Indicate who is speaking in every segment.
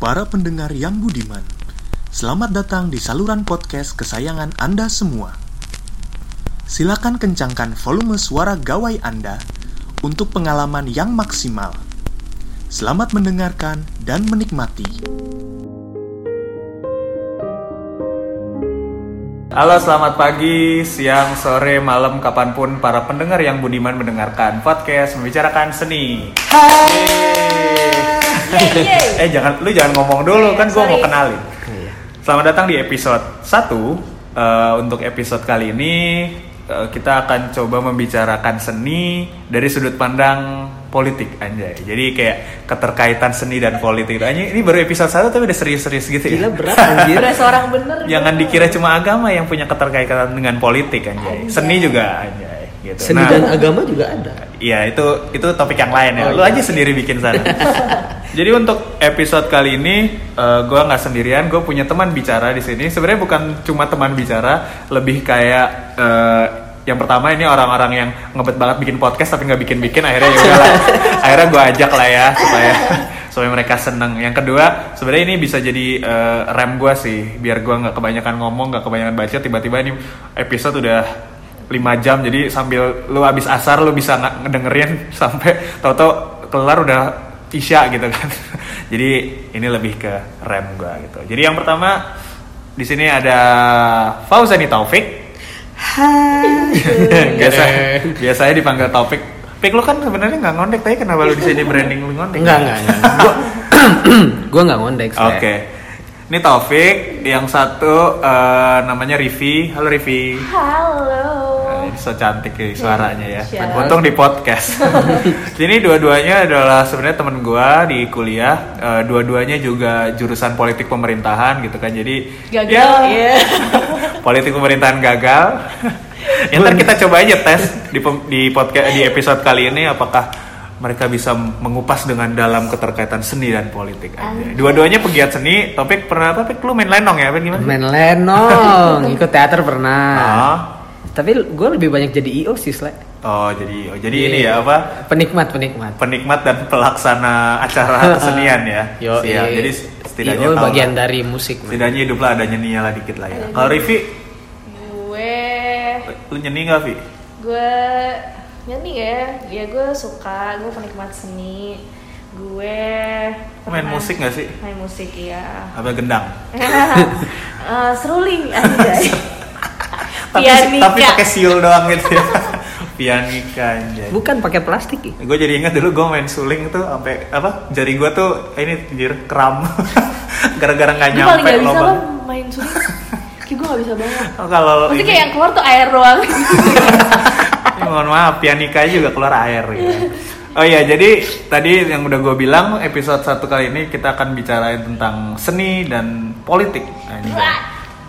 Speaker 1: para pendengar yang budiman. Selamat datang di saluran podcast kesayangan Anda semua. Silakan kencangkan volume suara gawai Anda untuk pengalaman yang maksimal. Selamat mendengarkan dan menikmati.
Speaker 2: Halo, selamat pagi, siang, sore, malam, kapan pun para pendengar yang budiman mendengarkan podcast membicarakan seni. Eh jangan, lu jangan ngomong dulu
Speaker 3: Iya,
Speaker 2: kan gua mau kenalin. Selamat datang di episode 1 Eh, Untuk episode kali ini eh, kita akan coba membicarakan seni dari sudut pandang politik anjay. Jadi kayak keterkaitan seni dan politik. Anjay, ini baru episode 1 tapi udah serius-serius gitu ya.
Speaker 4: Gila berat anjir.
Speaker 3: Seorang bener.
Speaker 2: Jangan
Speaker 3: gua.
Speaker 2: dikira cuma agama yang punya keterkaitan dengan politik anjay.
Speaker 3: Anjay.
Speaker 2: Seni juga anjay gitu.
Speaker 4: Seni
Speaker 2: Nah,
Speaker 4: dan agama juga ada.
Speaker 2: Iya itu itu topik yang lain ya.
Speaker 4: Oh,
Speaker 2: Lu
Speaker 4: iya.
Speaker 2: aja sendiri bikin sana. Jadi untuk episode kali ini eh, gua nggak sendirian, gue punya teman bicara di sini. Sebenarnya bukan cuma teman bicara, lebih kayak eh, yang pertama ini orang-orang yang ngebet banget bikin podcast tapi nggak bikin-bikin. Akhirnya ya udahlah. akhirnya gue ajak lah ya supaya supaya mereka seneng. Yang kedua sebenarnya ini bisa jadi eh, rem gue sih, biar gua nggak kebanyakan ngomong, nggak kebanyakan baca. Tiba-tiba ini episode udah 5 jam jadi sambil lu habis asar lu bisa nge- ngedengerin sampai tau-tau kelar udah isya gitu kan. Jadi ini lebih ke rem gua gitu. Jadi yang pertama di sini ada Fauzani Taufik. Biasa biasanya dipanggil Taufik. Pik lu kan sebenarnya nggak ngondek tapi kenapa lu di sini branding lu ngondek?
Speaker 4: Enggak, enggak, enggak. Gua gua enggak ngondek.
Speaker 2: Oke. Ini Taufik, yang satu eh, namanya Rivi. Halo Rivi.
Speaker 3: Halo.
Speaker 2: Nah, ini so cantik ya suaranya ya.
Speaker 3: Siap.
Speaker 2: Untung di podcast. Ini dua-duanya adalah sebenarnya temen gua di kuliah. Eh, dua-duanya juga jurusan politik pemerintahan gitu kan. Jadi
Speaker 3: Gagal.
Speaker 2: ya,
Speaker 3: ya.
Speaker 2: politik pemerintahan gagal. ya ntar kita coba aja tes di di podcast di episode kali ini apakah mereka bisa mengupas dengan dalam keterkaitan seni dan politik aja. Dua-duanya pegiat seni. Topik pernah topik lu main lenong ya? Apa gimana?
Speaker 4: Main lenong, ikut teater pernah.
Speaker 2: Ah.
Speaker 4: Tapi gue lebih banyak jadi IO sih, Sle.
Speaker 2: Oh jadi oh, jadi
Speaker 4: Iya.
Speaker 2: ini ya apa
Speaker 4: Penikmat, penikmat.
Speaker 2: penikmat dan pelaksana acara kesenian ya.
Speaker 4: Yo,
Speaker 2: Siap.
Speaker 4: iya.
Speaker 2: Jadi setidaknya
Speaker 4: IO bagian
Speaker 2: lah.
Speaker 4: dari musik. man.
Speaker 2: setidaknya hidup lah ada nyeninya lah dikit lah ya. Kalau Rivi,
Speaker 3: Gue
Speaker 2: lu nyeni nggak Vi?
Speaker 3: gue nyanyi ya. Ya gue suka, gue penikmat seni. Gue
Speaker 2: Main musik nggak sih?
Speaker 3: Main musik iya.
Speaker 2: Apa gendang?
Speaker 3: Eh, seruling anjay.
Speaker 2: Tapi,
Speaker 3: Pianika.
Speaker 2: tapi pakai siul doang gitu ya. Pianika anjay.
Speaker 4: Bukan pakai plastik ya?
Speaker 2: Gue jadi ingat dulu gue main suling tuh sampai apa jari gue tuh ini jir kram gara-gara nggak
Speaker 3: Gue paling
Speaker 2: nyampe
Speaker 3: gak bisa lo main suling. Kayak gue gak bisa banget.
Speaker 2: Oh, Kalau
Speaker 3: Maksudnya
Speaker 2: ini-
Speaker 3: kayak yang keluar tuh air doang.
Speaker 2: Ya, mohon maaf, pianika juga keluar air gitu. Oh iya, jadi tadi yang udah gue bilang episode satu kali ini kita akan bicarain tentang seni dan politik. Nah, ini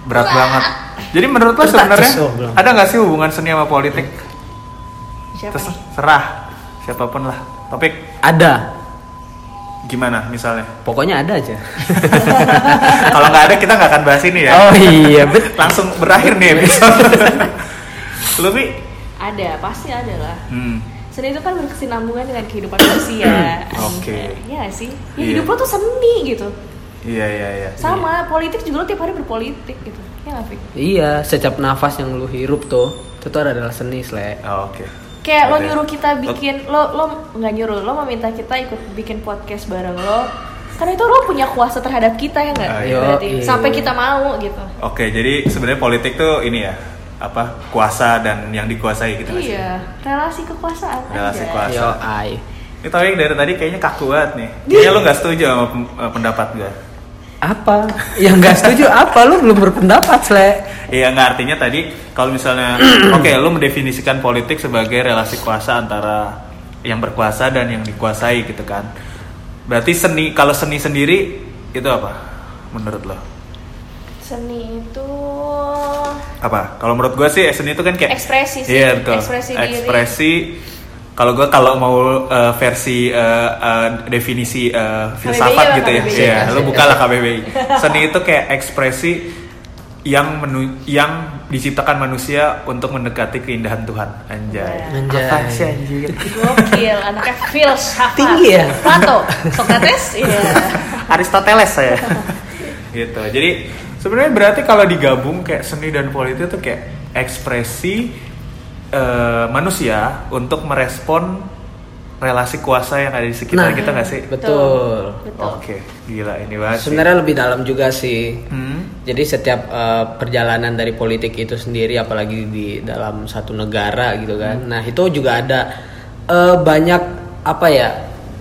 Speaker 2: berat banget. Jadi menurut lo sebenarnya ada nggak sih hubungan seni sama politik?
Speaker 3: Siapa
Speaker 2: Terus
Speaker 3: nih?
Speaker 2: serah siapa pun lah. Topik
Speaker 4: Ada.
Speaker 2: gimana misalnya?
Speaker 4: Pokoknya ada aja.
Speaker 2: Kalau nggak ada kita nggak akan bahas ini ya.
Speaker 4: Oh iya, bet.
Speaker 2: Langsung berakhir nih episode. Pi?
Speaker 3: Ada, pasti ada lah.
Speaker 2: Hmm.
Speaker 3: Seni itu kan berkesinambungan dengan kehidupan manusia.
Speaker 2: Oke.
Speaker 3: Iya gak sih? Ya,
Speaker 2: Iya.
Speaker 3: hidup lo tuh seni gitu.
Speaker 2: Iya iya iya.
Speaker 3: Sama, politik juga lo tiap hari berpolitik gitu. Ya gak, Fik?
Speaker 4: Iya, setiap nafas yang lu hirup tuh, itu tuh adalah seni, Sle.
Speaker 2: Oh, Oke.
Speaker 3: Kayak lo
Speaker 2: Oke.
Speaker 3: nyuruh kita bikin, lo lo nggak nyuruh, lo meminta kita ikut bikin podcast bareng lo. Karena itu lo punya kuasa terhadap kita ya nggak?
Speaker 4: Iya.
Speaker 3: Berarti
Speaker 4: Yoi.
Speaker 3: sampai kita mau gitu.
Speaker 2: Oke, jadi sebenarnya politik tuh ini ya, apa kuasa dan yang dikuasai gitu?
Speaker 3: Iya, relasi kekuasaan
Speaker 2: Relasi
Speaker 3: aja.
Speaker 2: kuasa.
Speaker 4: Yo, ai.
Speaker 2: Ini tau yang dari tadi kayaknya kaku banget nih. Kayaknya lu nggak setuju sama eh, pendapat gue.
Speaker 4: Apa? Yang nggak setuju apa? Lu belum berpendapat, Sle.
Speaker 2: Iya nggak artinya tadi kalau misalnya, oke lu mendefinisikan politik sebagai relasi kuasa antara yang berkuasa dan yang dikuasai gitu kan. Berarti seni kalau seni sendiri itu apa menurut lo?
Speaker 3: Seni itu
Speaker 2: Apa? Kalau menurut gue sih seni itu kan kayak
Speaker 3: Ekspresi sih,
Speaker 2: Iya betul.
Speaker 3: ekspresi diri.
Speaker 2: Ekspresi. Kalau gue kalau mau eh, versi eh, eh, definisi eh, filsafat
Speaker 3: KBBI
Speaker 2: gitu ya,
Speaker 3: KBBI.
Speaker 2: Iya,
Speaker 4: Asik,
Speaker 2: lu bukalah. KBBI. Seni itu kayak ekspresi yang menu yang diciptakan manusia untuk mendekati keindahan Tuhan. Anjay.
Speaker 4: Anjay.
Speaker 2: Apa sih anjir?
Speaker 3: Gokil, anaknya filsafat.
Speaker 4: Tinggi ya?
Speaker 3: Plato, Socrates, iya.
Speaker 2: Aristoteles saya. gitu. Jadi sebenarnya berarti kalau digabung kayak seni dan politik itu kayak ekspresi eh, manusia untuk merespon relasi kuasa yang ada di sekitar
Speaker 4: Nah,
Speaker 2: kita nggak sih?
Speaker 4: Betul.
Speaker 3: Betul.
Speaker 2: Oke, gila ini banget.
Speaker 4: Sebenarnya lebih dalam juga sih.
Speaker 2: Hmm.
Speaker 4: Jadi setiap eh, perjalanan dari politik itu sendiri, apalagi di dalam satu negara gitu kan. Nah itu juga ada eh, banyak apa ya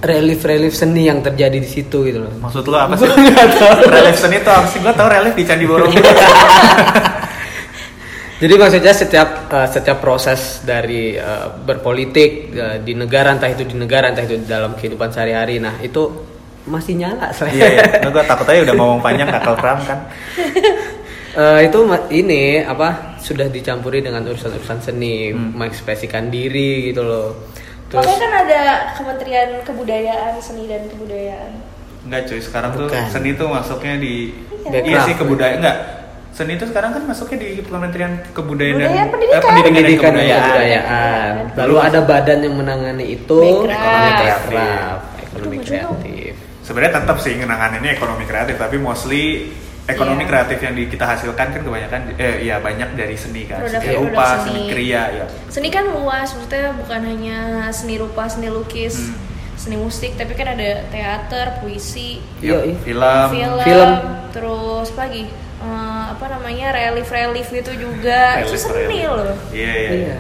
Speaker 4: relief-relief seni yang terjadi di situ gitu loh.
Speaker 2: Maksud lo apa sih? relief seni itu apa sih? Gue tau relief di Candi Borobudur.
Speaker 4: Jadi maksudnya setiap eh, setiap proses dari eh, berpolitik eh, di negara entah itu di negara entah itu di dalam kehidupan sehari-hari, nah itu masih nyala saya.
Speaker 2: Iya, iya. Nah, gue takut aja udah ngomong panjang kakak kram kan.
Speaker 4: Eh, itu ini apa sudah dicampuri dengan urusan-urusan seni, mengekspresikan diri gitu loh. Terus
Speaker 3: Makanya kan ada Kementerian Kebudayaan, Seni dan Kebudayaan.
Speaker 2: Enggak cuy, sekarang tuh
Speaker 4: Bukan.
Speaker 2: seni tuh masuknya di
Speaker 4: Iya.
Speaker 2: Iya sih kebudayaan enggak. Seni itu sekarang kan masuknya di Kementerian Kebudayaan
Speaker 3: Budaya,
Speaker 2: dan
Speaker 3: pendidikan.
Speaker 2: eh, pendidikan,
Speaker 4: pendidikan
Speaker 2: dan kebudayaan.
Speaker 4: kebudayaan. Lalu ada badan yang menangani itu ekonomi
Speaker 2: Kreatif.
Speaker 4: ekonomi kreatif.
Speaker 2: Sebenarnya tetap sih ngenanganinnya ekonomi kreatif, tapi mostly ekonomi
Speaker 3: Iya.
Speaker 2: kreatif yang di, kita hasilkan kan kebanyakan eh ya banyak dari seni kan.
Speaker 3: Produk-
Speaker 2: seni rupa,
Speaker 3: seni.
Speaker 2: seni kriya ya.
Speaker 3: Seni kan luas, maksudnya bukan hanya seni rupa, seni lukis,
Speaker 2: Hmm.
Speaker 3: seni musik, tapi kan ada teater, puisi,
Speaker 2: Yuk,
Speaker 4: Yoi.
Speaker 2: film.
Speaker 3: film,
Speaker 4: film.
Speaker 3: terus apa lagi? Eh, apa namanya relief-relief gitu juga. Itu
Speaker 2: Relief,
Speaker 3: seni
Speaker 2: relief.
Speaker 3: loh.
Speaker 2: Iya, iya.
Speaker 4: Iya.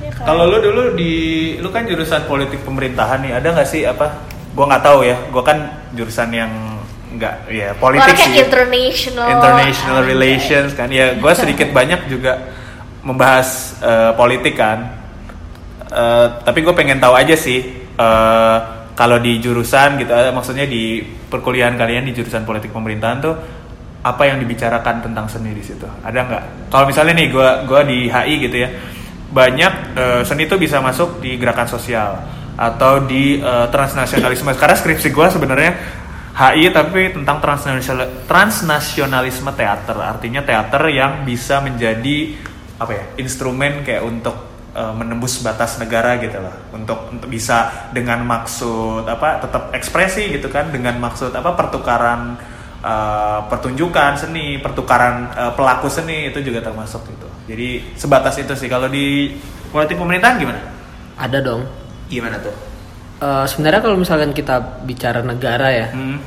Speaker 3: Ya kan?
Speaker 2: Kalau lu dulu di lu kan jurusan politik pemerintahan nih, ada nggak sih apa? Gua nggak tahu ya. Gua kan jurusan yang nggak ya politik sih.
Speaker 3: international.
Speaker 2: International
Speaker 3: Anjay.
Speaker 2: relations kan. Ya, gua sedikit banyak juga membahas eh, politik kan. Eh, tapi gue pengen tahu aja sih eh, kalau di jurusan gitu, eh, maksudnya di perkuliahan kalian di jurusan politik pemerintahan tuh apa yang dibicarakan tentang seni di situ? Ada nggak? Kalau misalnya nih gue gua di HI gitu ya, banyak eh, seni itu bisa masuk di gerakan sosial atau di eh, transnasionalisme. Karena skripsi gue sebenarnya HI tapi tentang transnasional, transnasionalisme teater. Artinya teater yang bisa menjadi apa ya instrumen kayak untuk eh, menembus batas negara gitu loh. Untuk untuk bisa dengan maksud apa tetap ekspresi gitu kan dengan maksud apa pertukaran eh, pertunjukan seni pertukaran eh, pelaku seni itu juga termasuk gitu. Jadi sebatas itu sih. Kalau di politik pemerintahan gimana?
Speaker 4: Ada dong.
Speaker 2: gimana tuh
Speaker 4: Eh, sebenarnya kalau misalkan kita bicara negara ya,
Speaker 2: hmm.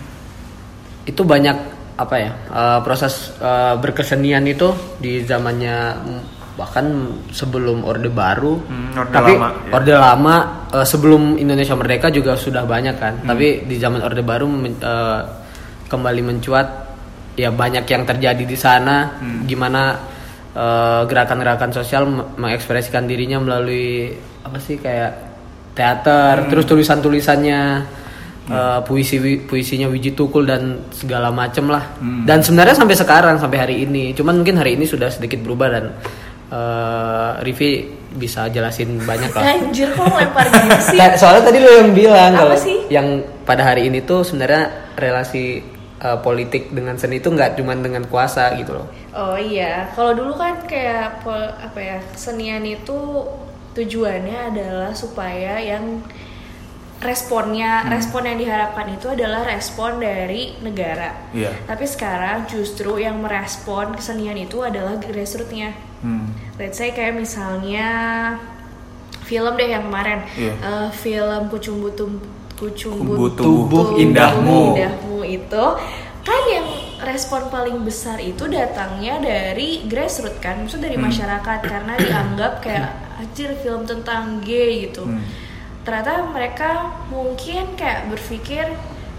Speaker 4: itu banyak apa ya eh, proses eh, berkesenian itu di zamannya bahkan sebelum orde baru
Speaker 2: Hmm, Orde
Speaker 4: tapi
Speaker 2: Lama, ya.
Speaker 4: orde lama eh, sebelum Indonesia merdeka juga sudah banyak kan
Speaker 2: Hmm.
Speaker 4: tapi di zaman orde baru men- eh, kembali mencuat ya banyak yang terjadi di sana
Speaker 2: Hmm.
Speaker 4: gimana gerakan-gerakan sosial me- mengekspresikan dirinya melalui apa sih kayak teater
Speaker 2: Hmm.
Speaker 4: terus tulisan-tulisannya eh, puisi puisinya Wiji Tukul dan segala macem lah
Speaker 2: Hmm.
Speaker 4: dan sebenarnya sampai sekarang sampai hari ini cuman mungkin hari ini sudah sedikit berubah dan eh Rivi bisa jelasin banyak lah
Speaker 3: Anjir kok lempar gitu sih?
Speaker 4: Soalnya tadi lo yang bilang
Speaker 3: Apa
Speaker 4: kalau
Speaker 3: sih?
Speaker 4: yang pada hari ini tuh sebenarnya relasi eh, politik dengan seni itu nggak cuma dengan kuasa gitu loh
Speaker 3: Oh iya, kalau dulu kan kayak pol- apa ya kesenian itu tujuannya adalah supaya yang responnya respon yang diharapkan itu adalah respon dari negara.
Speaker 2: Iya.
Speaker 3: Tapi sekarang justru yang merespon kesenian itu adalah grassrootsnya.
Speaker 2: Hmm.
Speaker 3: Let's say kayak misalnya film deh yang kemarin,
Speaker 2: Iya.
Speaker 3: Eh, film Kucumbu Tum Kucumbu
Speaker 2: Tubuh Indahmu.
Speaker 3: Indahmu itu kan yang respon paling besar itu datangnya dari grassroots kan, maksud dari
Speaker 2: Hmm.
Speaker 3: masyarakat karena dianggap kayak anjir film tentang gay gitu.
Speaker 2: Hmm.
Speaker 3: Ternyata mereka mungkin kayak berpikir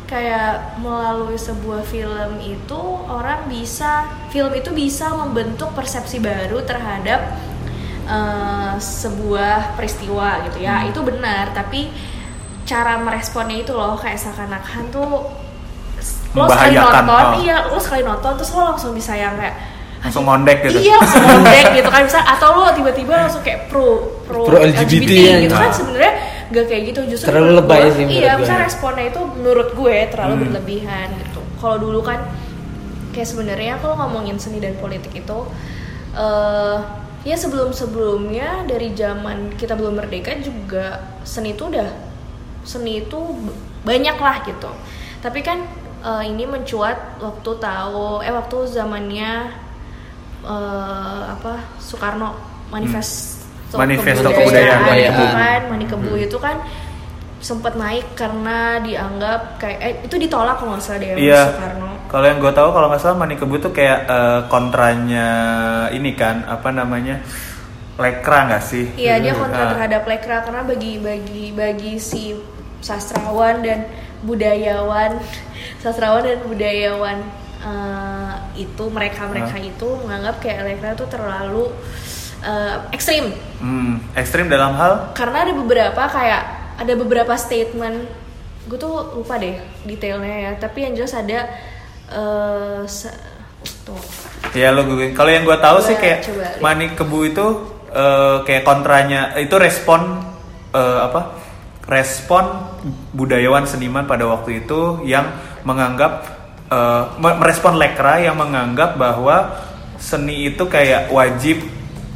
Speaker 3: kayak melalui sebuah film itu orang bisa film itu bisa membentuk persepsi baru terhadap eh, sebuah peristiwa gitu ya
Speaker 2: Hmm.
Speaker 3: itu benar tapi cara meresponnya itu loh kayak seakan-akan tuh lo sekali nonton
Speaker 2: oh.
Speaker 3: iya lo sekali nonton terus lo langsung bisa yang kayak
Speaker 2: langsung mondek gitu
Speaker 3: Iya, langsung ngondek gitu kan bisa atau lo tiba-tiba langsung kayak pro pro,
Speaker 4: Pro LGBT ya,
Speaker 3: gitu
Speaker 4: gitu.
Speaker 3: kan sebenarnya gak kayak gitu justru
Speaker 4: Terlalu
Speaker 3: menurut
Speaker 4: lebay
Speaker 3: gue,
Speaker 4: sih
Speaker 3: Iya, misalnya responnya itu menurut gue terlalu
Speaker 2: Hmm.
Speaker 3: berlebihan gitu. Kalau dulu kan kayak sebenarnya kalau ngomongin seni dan politik itu eh ya sebelum sebelumnya dari zaman kita belum merdeka juga seni itu udah seni itu banyak lah gitu tapi kan eh, ini mencuat waktu tahu eh waktu zamannya eh, apa Soekarno manifesto
Speaker 2: Manifesto
Speaker 4: kebudayaan, kebudayaan.
Speaker 3: kan Manikebu itu kan sempat naik karena dianggap kayak eh, itu ditolak kalau nggak salah deh sama
Speaker 2: Iya.
Speaker 3: Soekarno
Speaker 2: Kalau yang gue tahu kalau nggak salah Manikebu tuh kayak eh, kontranya ini kan apa namanya lekra nggak sih?
Speaker 3: Iya dia kontra
Speaker 2: Nah.
Speaker 3: terhadap lekra karena bagi bagi bagi si sastrawan dan budayawan sastrawan dan budayawan eh, itu mereka mereka itu menganggap kayak lekra itu terlalu eh, ekstrim.
Speaker 2: Hmm, ekstrim dalam hal?
Speaker 3: Karena ada beberapa kayak ada beberapa statement. Gue tuh lupa deh detailnya ya tapi yang jelas ada se- tuh.
Speaker 2: Ya lo gue kalau yang gue tahu
Speaker 3: Coba-
Speaker 2: sih kayak
Speaker 3: coba.
Speaker 2: Manik Kebu itu eh, kayak kontranya itu respon eh, apa? Respon budayawan seniman pada waktu itu yang menganggap me- merespon lekra yang menganggap bahwa seni itu kayak wajib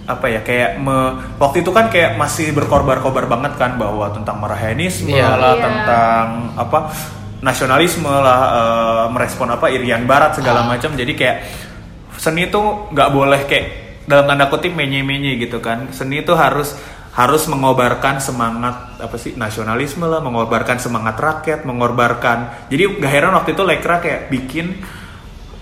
Speaker 2: apa ya kayak me- waktu itu kan kayak masih berkorbar-korbar banget kan bahwa tentang marahenisme lah
Speaker 3: Iya.
Speaker 2: tentang apa nasionalisme lah eh, merespon apa Irian Barat segala
Speaker 4: Ah.
Speaker 2: macam jadi kayak seni itu nggak boleh kayak dalam tanda kutip menye-menye gitu kan seni itu harus harus mengobarkan semangat apa sih nasionalisme lah mengobarkan semangat rakyat mengorbankan jadi gak heran waktu itu Lekra kayak bikin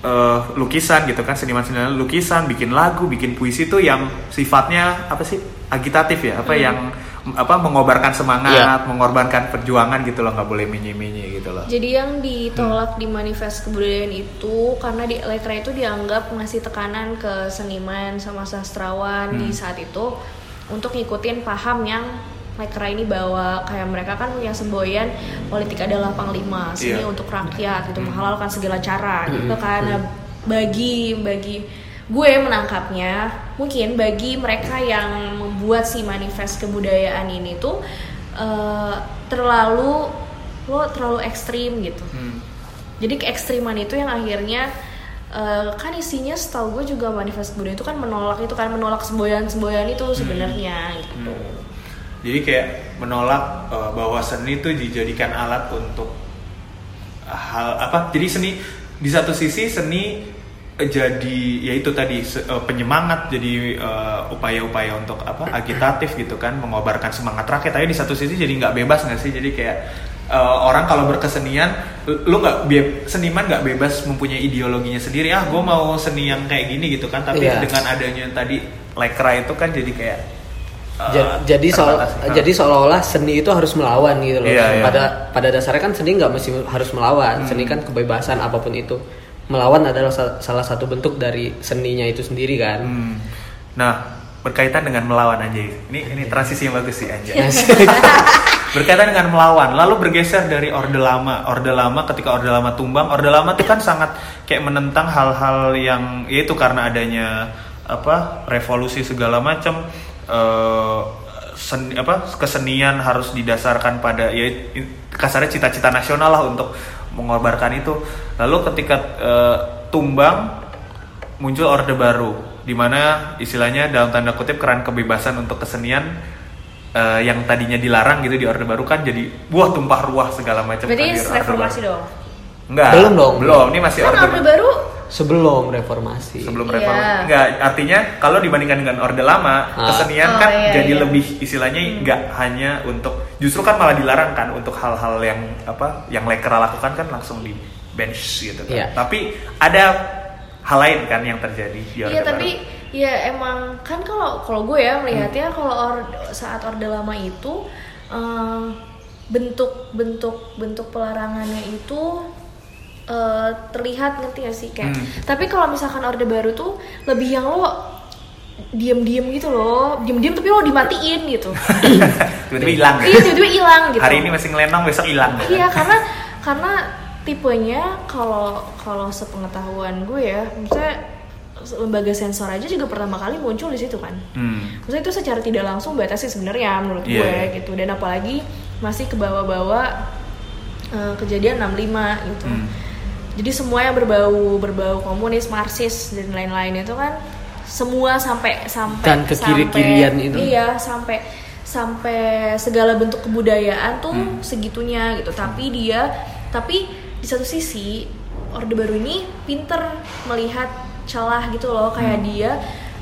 Speaker 2: eh, lukisan gitu kan seniman-seniman lukisan bikin lagu bikin puisi itu yang sifatnya apa sih agitatif ya apa yang apa mengobarkan semangat
Speaker 4: Iya.
Speaker 2: mengorbankan perjuangan gitu loh nggak boleh menye-menye gitu loh.
Speaker 3: Jadi yang ditolak di manifest kebudayaan itu karena di Elektra itu dianggap ngasih tekanan ke seniman sama sastrawan di saat itu untuk ngikutin paham yang Lekra ini bawa. Kayak mereka kan punya semboyan politik adalah panglima seni
Speaker 2: Iya.
Speaker 3: untuk rakyat gitu menghalalkan segala cara gitu kan. Nah, bagi bagi gue menangkapnya mungkin bagi mereka yang membuat si manifest kebudayaan ini tuh eh, terlalu lo terlalu ekstrim gitu.
Speaker 2: Hmm.
Speaker 3: jadi keekstriman itu yang akhirnya eh, kan isinya setahu gue juga manifest budaya itu kan menolak itu kan menolak semboyan-semboyan itu sebenarnya gitu.
Speaker 2: Jadi kayak menolak uh, bahwa seni itu dijadikan alat untuk hal apa? Jadi seni di satu sisi seni eh, jadi ya itu tadi eh, penyemangat jadi eh, upaya-upaya untuk apa agitatif gitu kan mengobarkan semangat rakyat tapi di satu sisi jadi nggak bebas nggak sih jadi kayak eh, orang kalau berkesenian lu nggak seniman nggak bebas mempunyai ideologinya sendiri ah gue mau seni yang kayak gini gitu kan tapi
Speaker 4: Iya.
Speaker 2: dengan adanya tadi lekra itu kan jadi kayak
Speaker 4: Ja- jadi soal.
Speaker 2: Nah.
Speaker 4: jadi seolah-olah seni itu harus melawan gitu loh.
Speaker 2: Iya, iya.
Speaker 4: Pada pada dasarnya kan seni nggak mesti harus melawan.
Speaker 2: Hmm.
Speaker 4: Seni kan kebebasan apa pun itu. Melawan adalah sa- salah satu bentuk dari seninya itu sendiri kan.
Speaker 2: Hmm. Nah, berkaitan dengan melawan aja. Ini ini transisi yang bagus sih aja. berkaitan dengan melawan, lalu bergeser dari Orde Lama. Orde Lama ketika Orde Lama tumbang, Orde Lama itu kan sangat kayak menentang hal-hal yang yaitu karena adanya apa revolusi segala macam seni, apa kesenian harus didasarkan pada ya kasarnya cita-cita nasional lah untuk mengorbankan itu. Lalu ketika eh, tumbang muncul orde baru di mana istilahnya dalam tanda kutip keran kebebasan untuk kesenian eh, yang tadinya dilarang gitu di orde baru kan jadi buah tumpah ruah segala macam
Speaker 3: Berarti
Speaker 2: kan
Speaker 3: reformasi dong.
Speaker 2: enggak
Speaker 4: Belum dong.
Speaker 2: belum ini masih
Speaker 3: Kan
Speaker 2: orde,
Speaker 3: orde baru
Speaker 4: Sebelum reformasi.
Speaker 2: sebelum
Speaker 3: Iya.
Speaker 2: reformasi enggak artinya kalau dibandingkan dengan orde lama
Speaker 4: Ah.
Speaker 2: kesenian
Speaker 3: Oh,
Speaker 2: kan
Speaker 3: iya,
Speaker 2: jadi
Speaker 3: iya.
Speaker 2: lebih istilahnya enggak hanya untuk justru kan malah dilarang kan untuk hal-hal yang apa yang lekra lakukan kan langsung di bench gitu kan
Speaker 4: Iya.
Speaker 2: tapi ada hal lain kan yang terjadi di orde
Speaker 3: Iya
Speaker 2: baru
Speaker 3: tapi ya emang kan kalau kalau gue ya melihatnya kalau or- saat orde lama itu eh, bentuk bentuk bentuk pelarangannya itu eh, terlihat ngerti gak sih kayak
Speaker 2: Hmm.
Speaker 3: tapi kalau misalkan orde baru tuh lebih yang lo diem-diem gitu loh diem-diem tapi lo dimatiin gitu.
Speaker 2: Tiba-tiba hilang
Speaker 3: iya tiba-tiba hilang gitu.
Speaker 2: Hari ini masih ngelenong besok hilang.
Speaker 3: Iya karena karena tipenya kalau kalau sepengetahuan gue ya, maksudnya lembaga sensor aja juga pertama kali muncul di situ kan.
Speaker 2: Hmm.
Speaker 3: Maksudnya itu secara tidak langsung batas sih sebenarnya menurut
Speaker 2: Iya,
Speaker 3: gue
Speaker 2: iya.
Speaker 3: gitu. Dan apalagi masih ke bawah-bawah eh, kejadian 65 gitu.
Speaker 2: Hmm.
Speaker 3: jadi semua yang berbau berbau komunis marxis dan lain-lain itu kan semua sampai sampai
Speaker 4: Dan kekiri-kirian
Speaker 3: sampai-
Speaker 4: itu.
Speaker 3: iya sampai sampai segala bentuk kebudayaan tuh
Speaker 2: Hmm.
Speaker 3: segitunya gitu tapi dia tapi di satu sisi orde baru ini pinter melihat celah gitu loh kayak
Speaker 2: Hmm.
Speaker 3: dia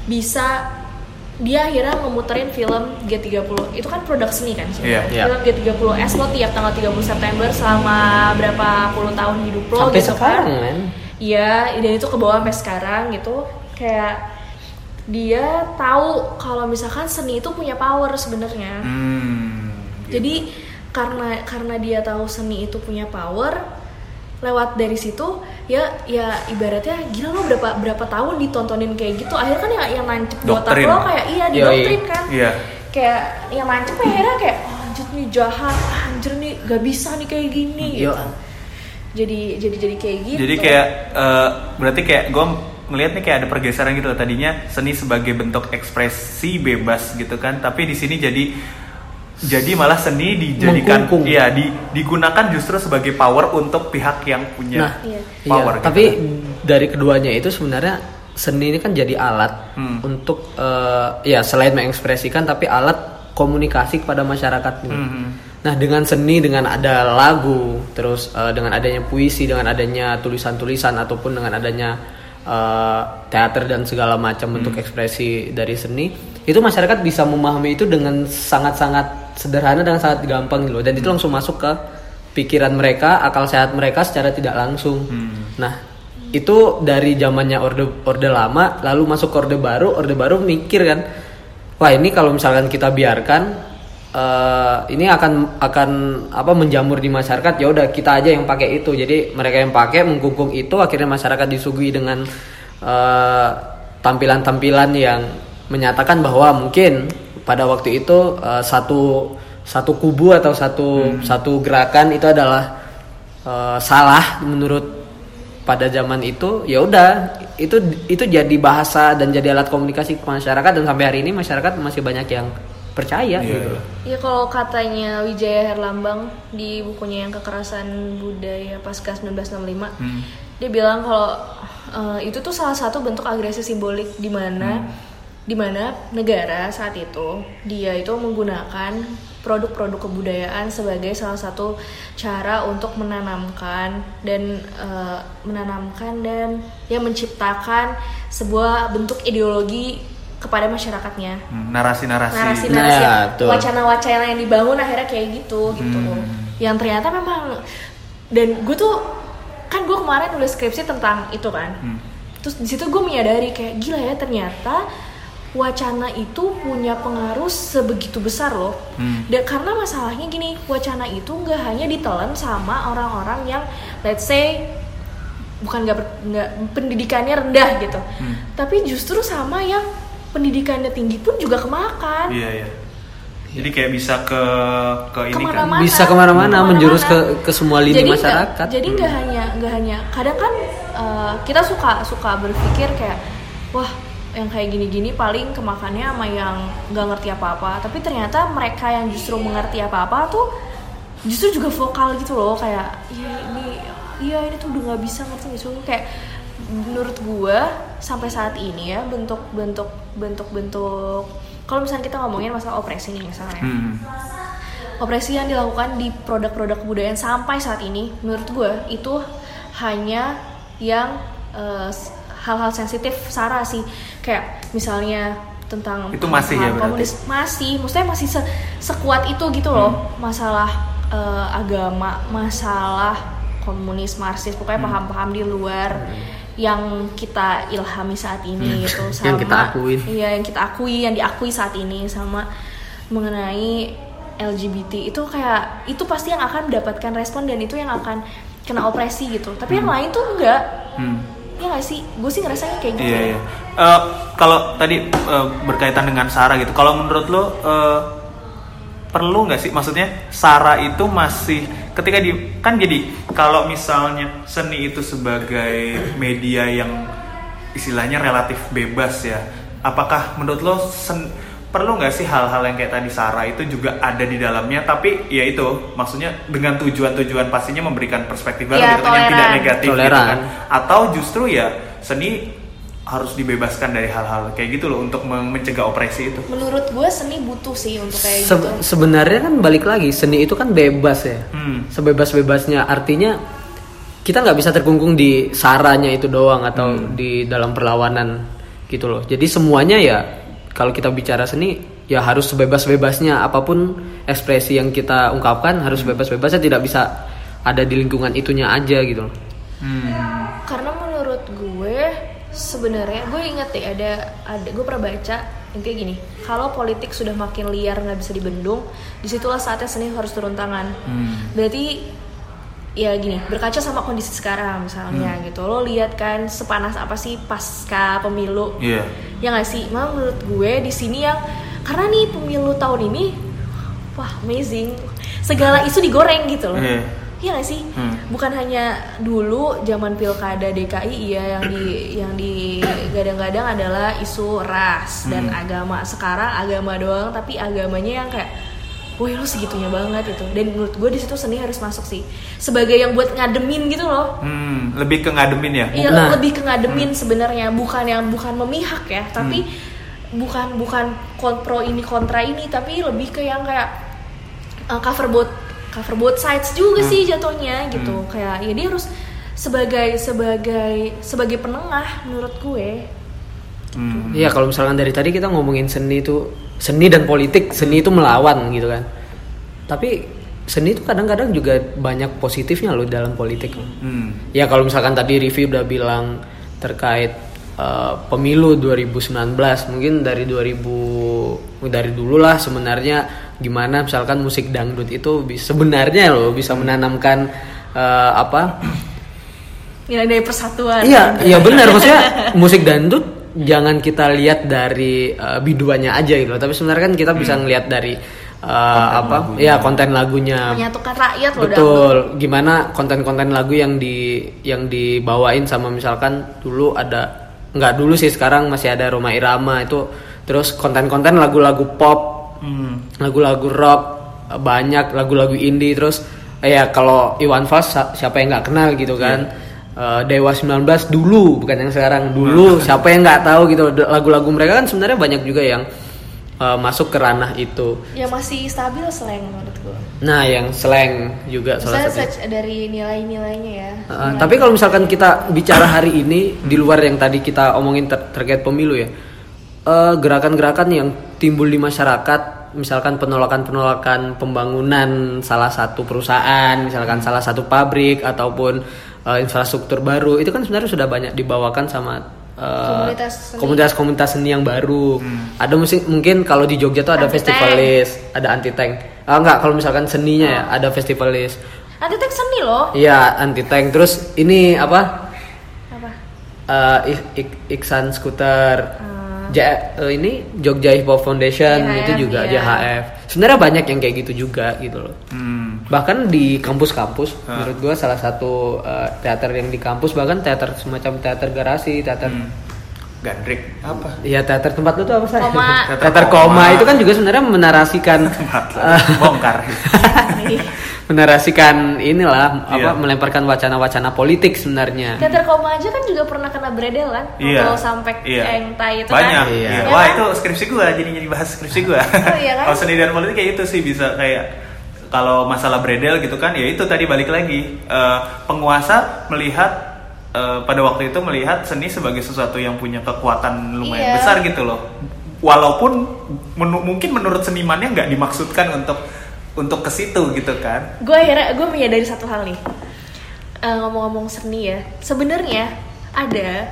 Speaker 3: bisa dia akhirnya memuterin film G30 itu kan produk seni kan
Speaker 2: Iya.
Speaker 4: Iya.
Speaker 3: film G30S lo tiap tanggal 30 September selama berapa puluh tahun hidup lo
Speaker 4: Sampai
Speaker 3: gitu
Speaker 4: sekarang
Speaker 3: kan. Iya, dan itu ke bawah sampai sekarang gitu. Kayak dia tahu kalau misalkan seni itu punya power sebenarnya.
Speaker 2: Hmm. gitu.
Speaker 3: Jadi karena karena dia tahu seni itu punya power, lewat dari situ ya ya ibaratnya gila lo berapa berapa tahun ditontonin kayak gitu akhirnya kan yang yang nancep di otak
Speaker 2: Doktrin.
Speaker 3: lo kayak iya di
Speaker 4: Yoi.
Speaker 3: doktrin kan
Speaker 2: Iya.
Speaker 3: kayak yang nancep akhirnya kayak oh, anjir nih jahat anjir nih gak bisa nih kayak gini
Speaker 4: Yo.
Speaker 3: gitu jadi jadi jadi kayak gitu
Speaker 2: Jadi kayak eh, berarti kayak gue ngelihat nih kayak ada pergeseran gitu loh. Tadinya seni sebagai bentuk ekspresi bebas gitu kan, tapi di sini jadi jadi malah seni dijadikan
Speaker 4: Mengkungkung.
Speaker 2: iya di, digunakan justru sebagai power untuk pihak yang punya
Speaker 4: Nah,
Speaker 3: Iya.
Speaker 2: power
Speaker 4: iya,
Speaker 2: gitu
Speaker 4: tapi
Speaker 2: kan.
Speaker 4: dari keduanya itu sebenarnya seni ini kan jadi alat
Speaker 2: Hmm.
Speaker 4: untuk eh, ya selain mengekspresikan tapi alat komunikasi kepada masyarakat gitu.
Speaker 2: Hmm.
Speaker 4: Nah, dengan seni dengan ada lagu, terus eh, dengan adanya puisi, dengan adanya tulisan-tulisan ataupun dengan adanya eh, teater dan segala macam bentuk ekspresi dari seni, itu masyarakat bisa memahami itu dengan sangat-sangat sederhana dan sangat gampang gitu loh. Dan itu langsung masuk ke pikiran mereka, akal sehat mereka secara tidak langsung. Nah, itu dari zamannya orde orde lama lalu masuk ke orde baru, orde baru mikir kan, wah ini kalau misalkan kita biarkan eh, ini akan akan apa menjamur di masyarakat ya udah kita aja yang pakai itu jadi mereka yang pakai mengkungkung itu akhirnya masyarakat disuguhi dengan eh, tampilan-tampilan yang menyatakan bahwa mungkin pada waktu itu eh, satu satu kubu atau satu satu gerakan itu adalah eh, salah menurut pada zaman itu ya udah itu itu jadi bahasa dan jadi alat komunikasi ke masyarakat dan sampai hari ini masyarakat masih banyak yang percaya
Speaker 2: Iya,
Speaker 4: gitu.
Speaker 2: iya.
Speaker 3: Ya kalau katanya Wijaya Herlambang di bukunya yang kekerasan budaya pasca 1965,
Speaker 2: Hmm.
Speaker 3: dia bilang kalau eh, itu tuh salah satu bentuk agresi simbolik di mana di mana negara saat itu dia itu menggunakan produk-produk kebudayaan sebagai salah satu cara untuk menanamkan dan eh, menanamkan dan ya menciptakan sebuah bentuk ideologi kepada masyarakatnya
Speaker 2: Hmm, narasi-narasi.
Speaker 3: narasi-narasi
Speaker 4: Nah,
Speaker 3: wacana-wacana yang dibangun akhirnya kayak gitu gitu
Speaker 2: Hmm.
Speaker 3: yang ternyata memang dan gue tuh kan gue kemarin nulis skripsi tentang itu kan
Speaker 2: Hmm.
Speaker 3: terus di situ gue menyadari kayak gila ya ternyata wacana itu punya pengaruh sebegitu besar loh
Speaker 2: Hmm.
Speaker 3: dan karena masalahnya gini wacana itu nggak hanya ditelan sama orang-orang yang let's say bukan nggak nggak pendidikannya rendah gitu
Speaker 2: Hmm.
Speaker 3: tapi justru sama yang pendidikannya tinggi pun juga kemakan
Speaker 2: Iya, iya. Jadi kayak bisa ke ke ini kan.
Speaker 3: Ke mana-mana.
Speaker 4: Bisa ke
Speaker 3: mana-mana, Ke mana-mana.
Speaker 4: menjurus ke- ke semua lini
Speaker 3: Jadi
Speaker 4: masyarakat.
Speaker 3: jadi nggak hanya nggak hanya kadang kan eh, kita suka suka berpikir kayak wah yang kayak gini-gini paling kemakannya sama yang nggak ngerti apa-apa. Tapi ternyata mereka yang justru mengerti apa-apa tuh justru juga vokal gitu loh kayak iya ini iya ini tuh udah nggak bisa ngerti sih? Kayak menurut gua sampai saat ini ya bentuk bentuk bentuk bentuk kalau misalnya kita ngomongin masalah opresi nih misalnya.
Speaker 2: Hmm.
Speaker 3: opresi yang dilakukan di produk-produk kebudayaan sampai saat ini menurut gue itu hanya yang s- hal-hal sensitif sara sih. Kayak misalnya tentang
Speaker 2: Itu masih ya
Speaker 3: paham
Speaker 2: berarti?
Speaker 3: komunis masih. Maksudnya masih se- sekuat itu gitu loh. Masalah eh, agama masalah komunis marxis pokoknya paham-paham di luar yang kita ilhami saat ini gitu.
Speaker 4: Yang kita akuin.
Speaker 3: iya yang kita akui yang diakui saat ini sama mengenai LGBT itu kayak itu pasti yang akan mendapatkan respon dan itu yang akan kena opresi gitu. Tapi yang lain tuh enggak.
Speaker 2: Hmm.
Speaker 3: Ya nggak sih gue sih ngerasanya kayak gitu
Speaker 2: Iya, iya. Eh, kalau tadi eh, berkaitan dengan Sarah gitu, kalau menurut lo eh, perlu nggak sih? Maksudnya Sarah itu masih ketika di kan jadi kalau misalnya seni itu sebagai media yang istilahnya relatif bebas ya, apakah menurut lo sen- perlu nggak sih hal-hal yang kayak tadi Sarah itu juga ada di dalamnya? Tapi ya itu maksudnya dengan tujuan-tujuan pastinya memberikan perspektif baru
Speaker 3: Ya,
Speaker 2: gitu kan yang tidak
Speaker 3: toleran.
Speaker 2: negatif gitu
Speaker 4: Toleran.
Speaker 2: kan. Atau justru ya seni harus dibebaskan dari hal-hal kayak gitu loh untuk men- mencegah opresi itu.
Speaker 3: Menurut gue seni butuh sih untuk kayak
Speaker 4: Se-
Speaker 3: gitu.
Speaker 4: sebenarnya kan balik lagi seni itu kan bebas ya.
Speaker 2: Hmm.
Speaker 4: sebebas-bebasnya. Artinya kita nggak bisa terkungkung di saranya itu doang atau di dalam perlawanan gitu loh. Jadi semuanya ya kalau kita bicara seni ya harus sebebas-bebasnya. Apa pun ekspresi yang kita ungkapkan harus bebas-bebasnya tidak bisa ada di lingkungan itunya aja gitu loh.
Speaker 2: Hmm.
Speaker 3: karena menurut gue sebenarnya gue inget deh ada ada gue pernah baca yang kayak gini. Kalau politik sudah makin liar nggak bisa dibendung di situlah saatnya seni harus turun tangan.
Speaker 2: Hmm.
Speaker 3: berarti ya gini berkaca sama kondisi sekarang misalnya
Speaker 2: Hmm.
Speaker 3: gitu lo lihat kan sepanas apa sih pasca pemilu
Speaker 2: Iya.
Speaker 3: ya nggak sih malah menurut gue di sini yang karena nih pemilu tahun ini wah amazing segala isu digoreng gitu loh
Speaker 2: Iya.
Speaker 3: Iya gak sih?
Speaker 2: Hmm.
Speaker 3: Bukan hanya dulu zaman pilkada DKI iya yang di yang digadang-gadang adalah isu ras dan
Speaker 2: Hmm.
Speaker 3: agama. Sekarang agama doang tapi agamanya yang kayak Woi lu segitunya banget itu. Dan menurut gue di situ seni harus masuk sih. Sebagai yang buat ngademin gitu loh.
Speaker 2: Hmm, lebih ke ngademin ya?
Speaker 3: Iya
Speaker 4: Nah.
Speaker 3: lebih ke ngademin sebenarnya. Bukan yang bukan memihak ya tapi bukan bukan kon- pro ini kontra ini tapi lebih ke yang kayak uh, cover both cover both sides juga sih jatuhnya gitu. Kayak ya dia harus sebagai sebagai sebagai penengah menurut gue
Speaker 2: Hmm.
Speaker 4: Iya kalau misalkan dari tadi kita ngomongin seni itu seni dan politik seni itu melawan gitu kan. Tapi seni itu kadang-kadang juga banyak positifnya loh dalam politik.
Speaker 2: Hmm.
Speaker 4: ya kalau misalkan tadi Rivi udah bilang terkait uh, pemilu 2019 mungkin dari 2000 dari dulu lah sebenarnya gimana misalkan musik dangdut itu sebenarnya loh bisa menanamkan uh, apa?
Speaker 3: Nilai dari persatuan.
Speaker 4: Iya, iya benar maksudnya musik dangdut jangan kita lihat dari uh, biduannya aja gitu, tapi sebenarnya kan kita bisa ngelihat dari uh, apa? Ya konten lagunya.
Speaker 3: menyatukan rakyat loh.
Speaker 4: Betul. Gimana konten-konten lagu yang di yang dibawain sama misalkan dulu ada nggak dulu sih sekarang masih ada Roma Irama itu terus konten-konten lagu-lagu pop
Speaker 2: Hmm.
Speaker 4: lagu-lagu rock banyak lagu-lagu indie terus ya kalau Iwan Fals siapa yang nggak kenal gitu kan Eh, Dewa 19 dulu bukan yang sekarang. Dulu siapa yang nggak tahu gitu. Lagu-lagu mereka kan sebenarnya banyak juga yang eh, masuk ke ranah itu.
Speaker 3: Yang masih stabil slang menurut gue
Speaker 4: nah yang slang juga
Speaker 3: Misalnya
Speaker 4: salah satu.
Speaker 3: search dari nilai-nilainya ya.
Speaker 4: Uh, tapi kalau misalkan kita bicara hari ini di luar yang tadi kita omongin ter- terkait pemilu ya, uh, gerakan-gerakan yang timbul di masyarakat, misalkan penolakan-penolakan pembangunan salah satu perusahaan, misalkan salah satu pabrik ataupun uh, infrastruktur baru, itu kan sebenarnya sudah banyak dibawakan sama uh,
Speaker 3: Komunitas seni.
Speaker 4: komunitas-komunitas seni yang baru. Ada musik mungkin kalau di Jogja tuh ada festivalis, ada anti tank. Ah enggak, kalau misalkan seninya ya ada festivalis.
Speaker 3: nanti teks seni loh
Speaker 4: Iya anti tank terus ini apa
Speaker 3: apa
Speaker 4: Eh, Ik- Ik- Iksan Scooter
Speaker 3: Hmm.
Speaker 4: Ja- eh, ini Jogja Hip Hop Foundation
Speaker 3: JHF,
Speaker 4: itu juga
Speaker 3: iya.
Speaker 4: JHF sebenarnya banyak yang kayak gitu juga gitu loh
Speaker 2: Hmm.
Speaker 4: bahkan di kampus-kampus
Speaker 2: Ah.
Speaker 4: menurut gua salah satu eh, teater yang di kampus bahkan teater semacam teater garasi teater
Speaker 2: Hmm. Gandrik apa?
Speaker 4: Iya teater tempat lu tuh apa sih?
Speaker 3: Koma.
Speaker 4: teater koma itu kan juga sebenarnya menarasikan
Speaker 2: Tempat bongkar.
Speaker 4: menarasikan inilah apa
Speaker 2: Iya.
Speaker 4: melemparkan wacana-wacana politik sebenarnya.
Speaker 3: Teater koma aja kan juga pernah kena bredel kan
Speaker 2: Iya.
Speaker 3: Waktu sampai
Speaker 2: Iya.
Speaker 3: engtai itu
Speaker 2: Banyak.
Speaker 3: kan
Speaker 4: Iya.
Speaker 2: Iya.
Speaker 3: Ya
Speaker 2: Wah,
Speaker 3: kan?
Speaker 2: itu skripsi gua jadi jadi bahas skripsi gua.
Speaker 3: Oh, iya kan?
Speaker 2: Kalau seni dan politik kayak itu sih bisa kayak kalau masalah bredel gitu kan ya itu tadi balik lagi Eh, penguasa melihat eh, pada waktu itu melihat seni sebagai sesuatu yang punya kekuatan lumayan
Speaker 3: Iya.
Speaker 2: besar gitu loh walaupun menu- mungkin menurut senimannya nggak dimaksudkan untuk untuk ke situ gitu kan
Speaker 3: gue akhirnya gue menyadari satu hal nih Eh, ngomong-ngomong seni ya sebenarnya ada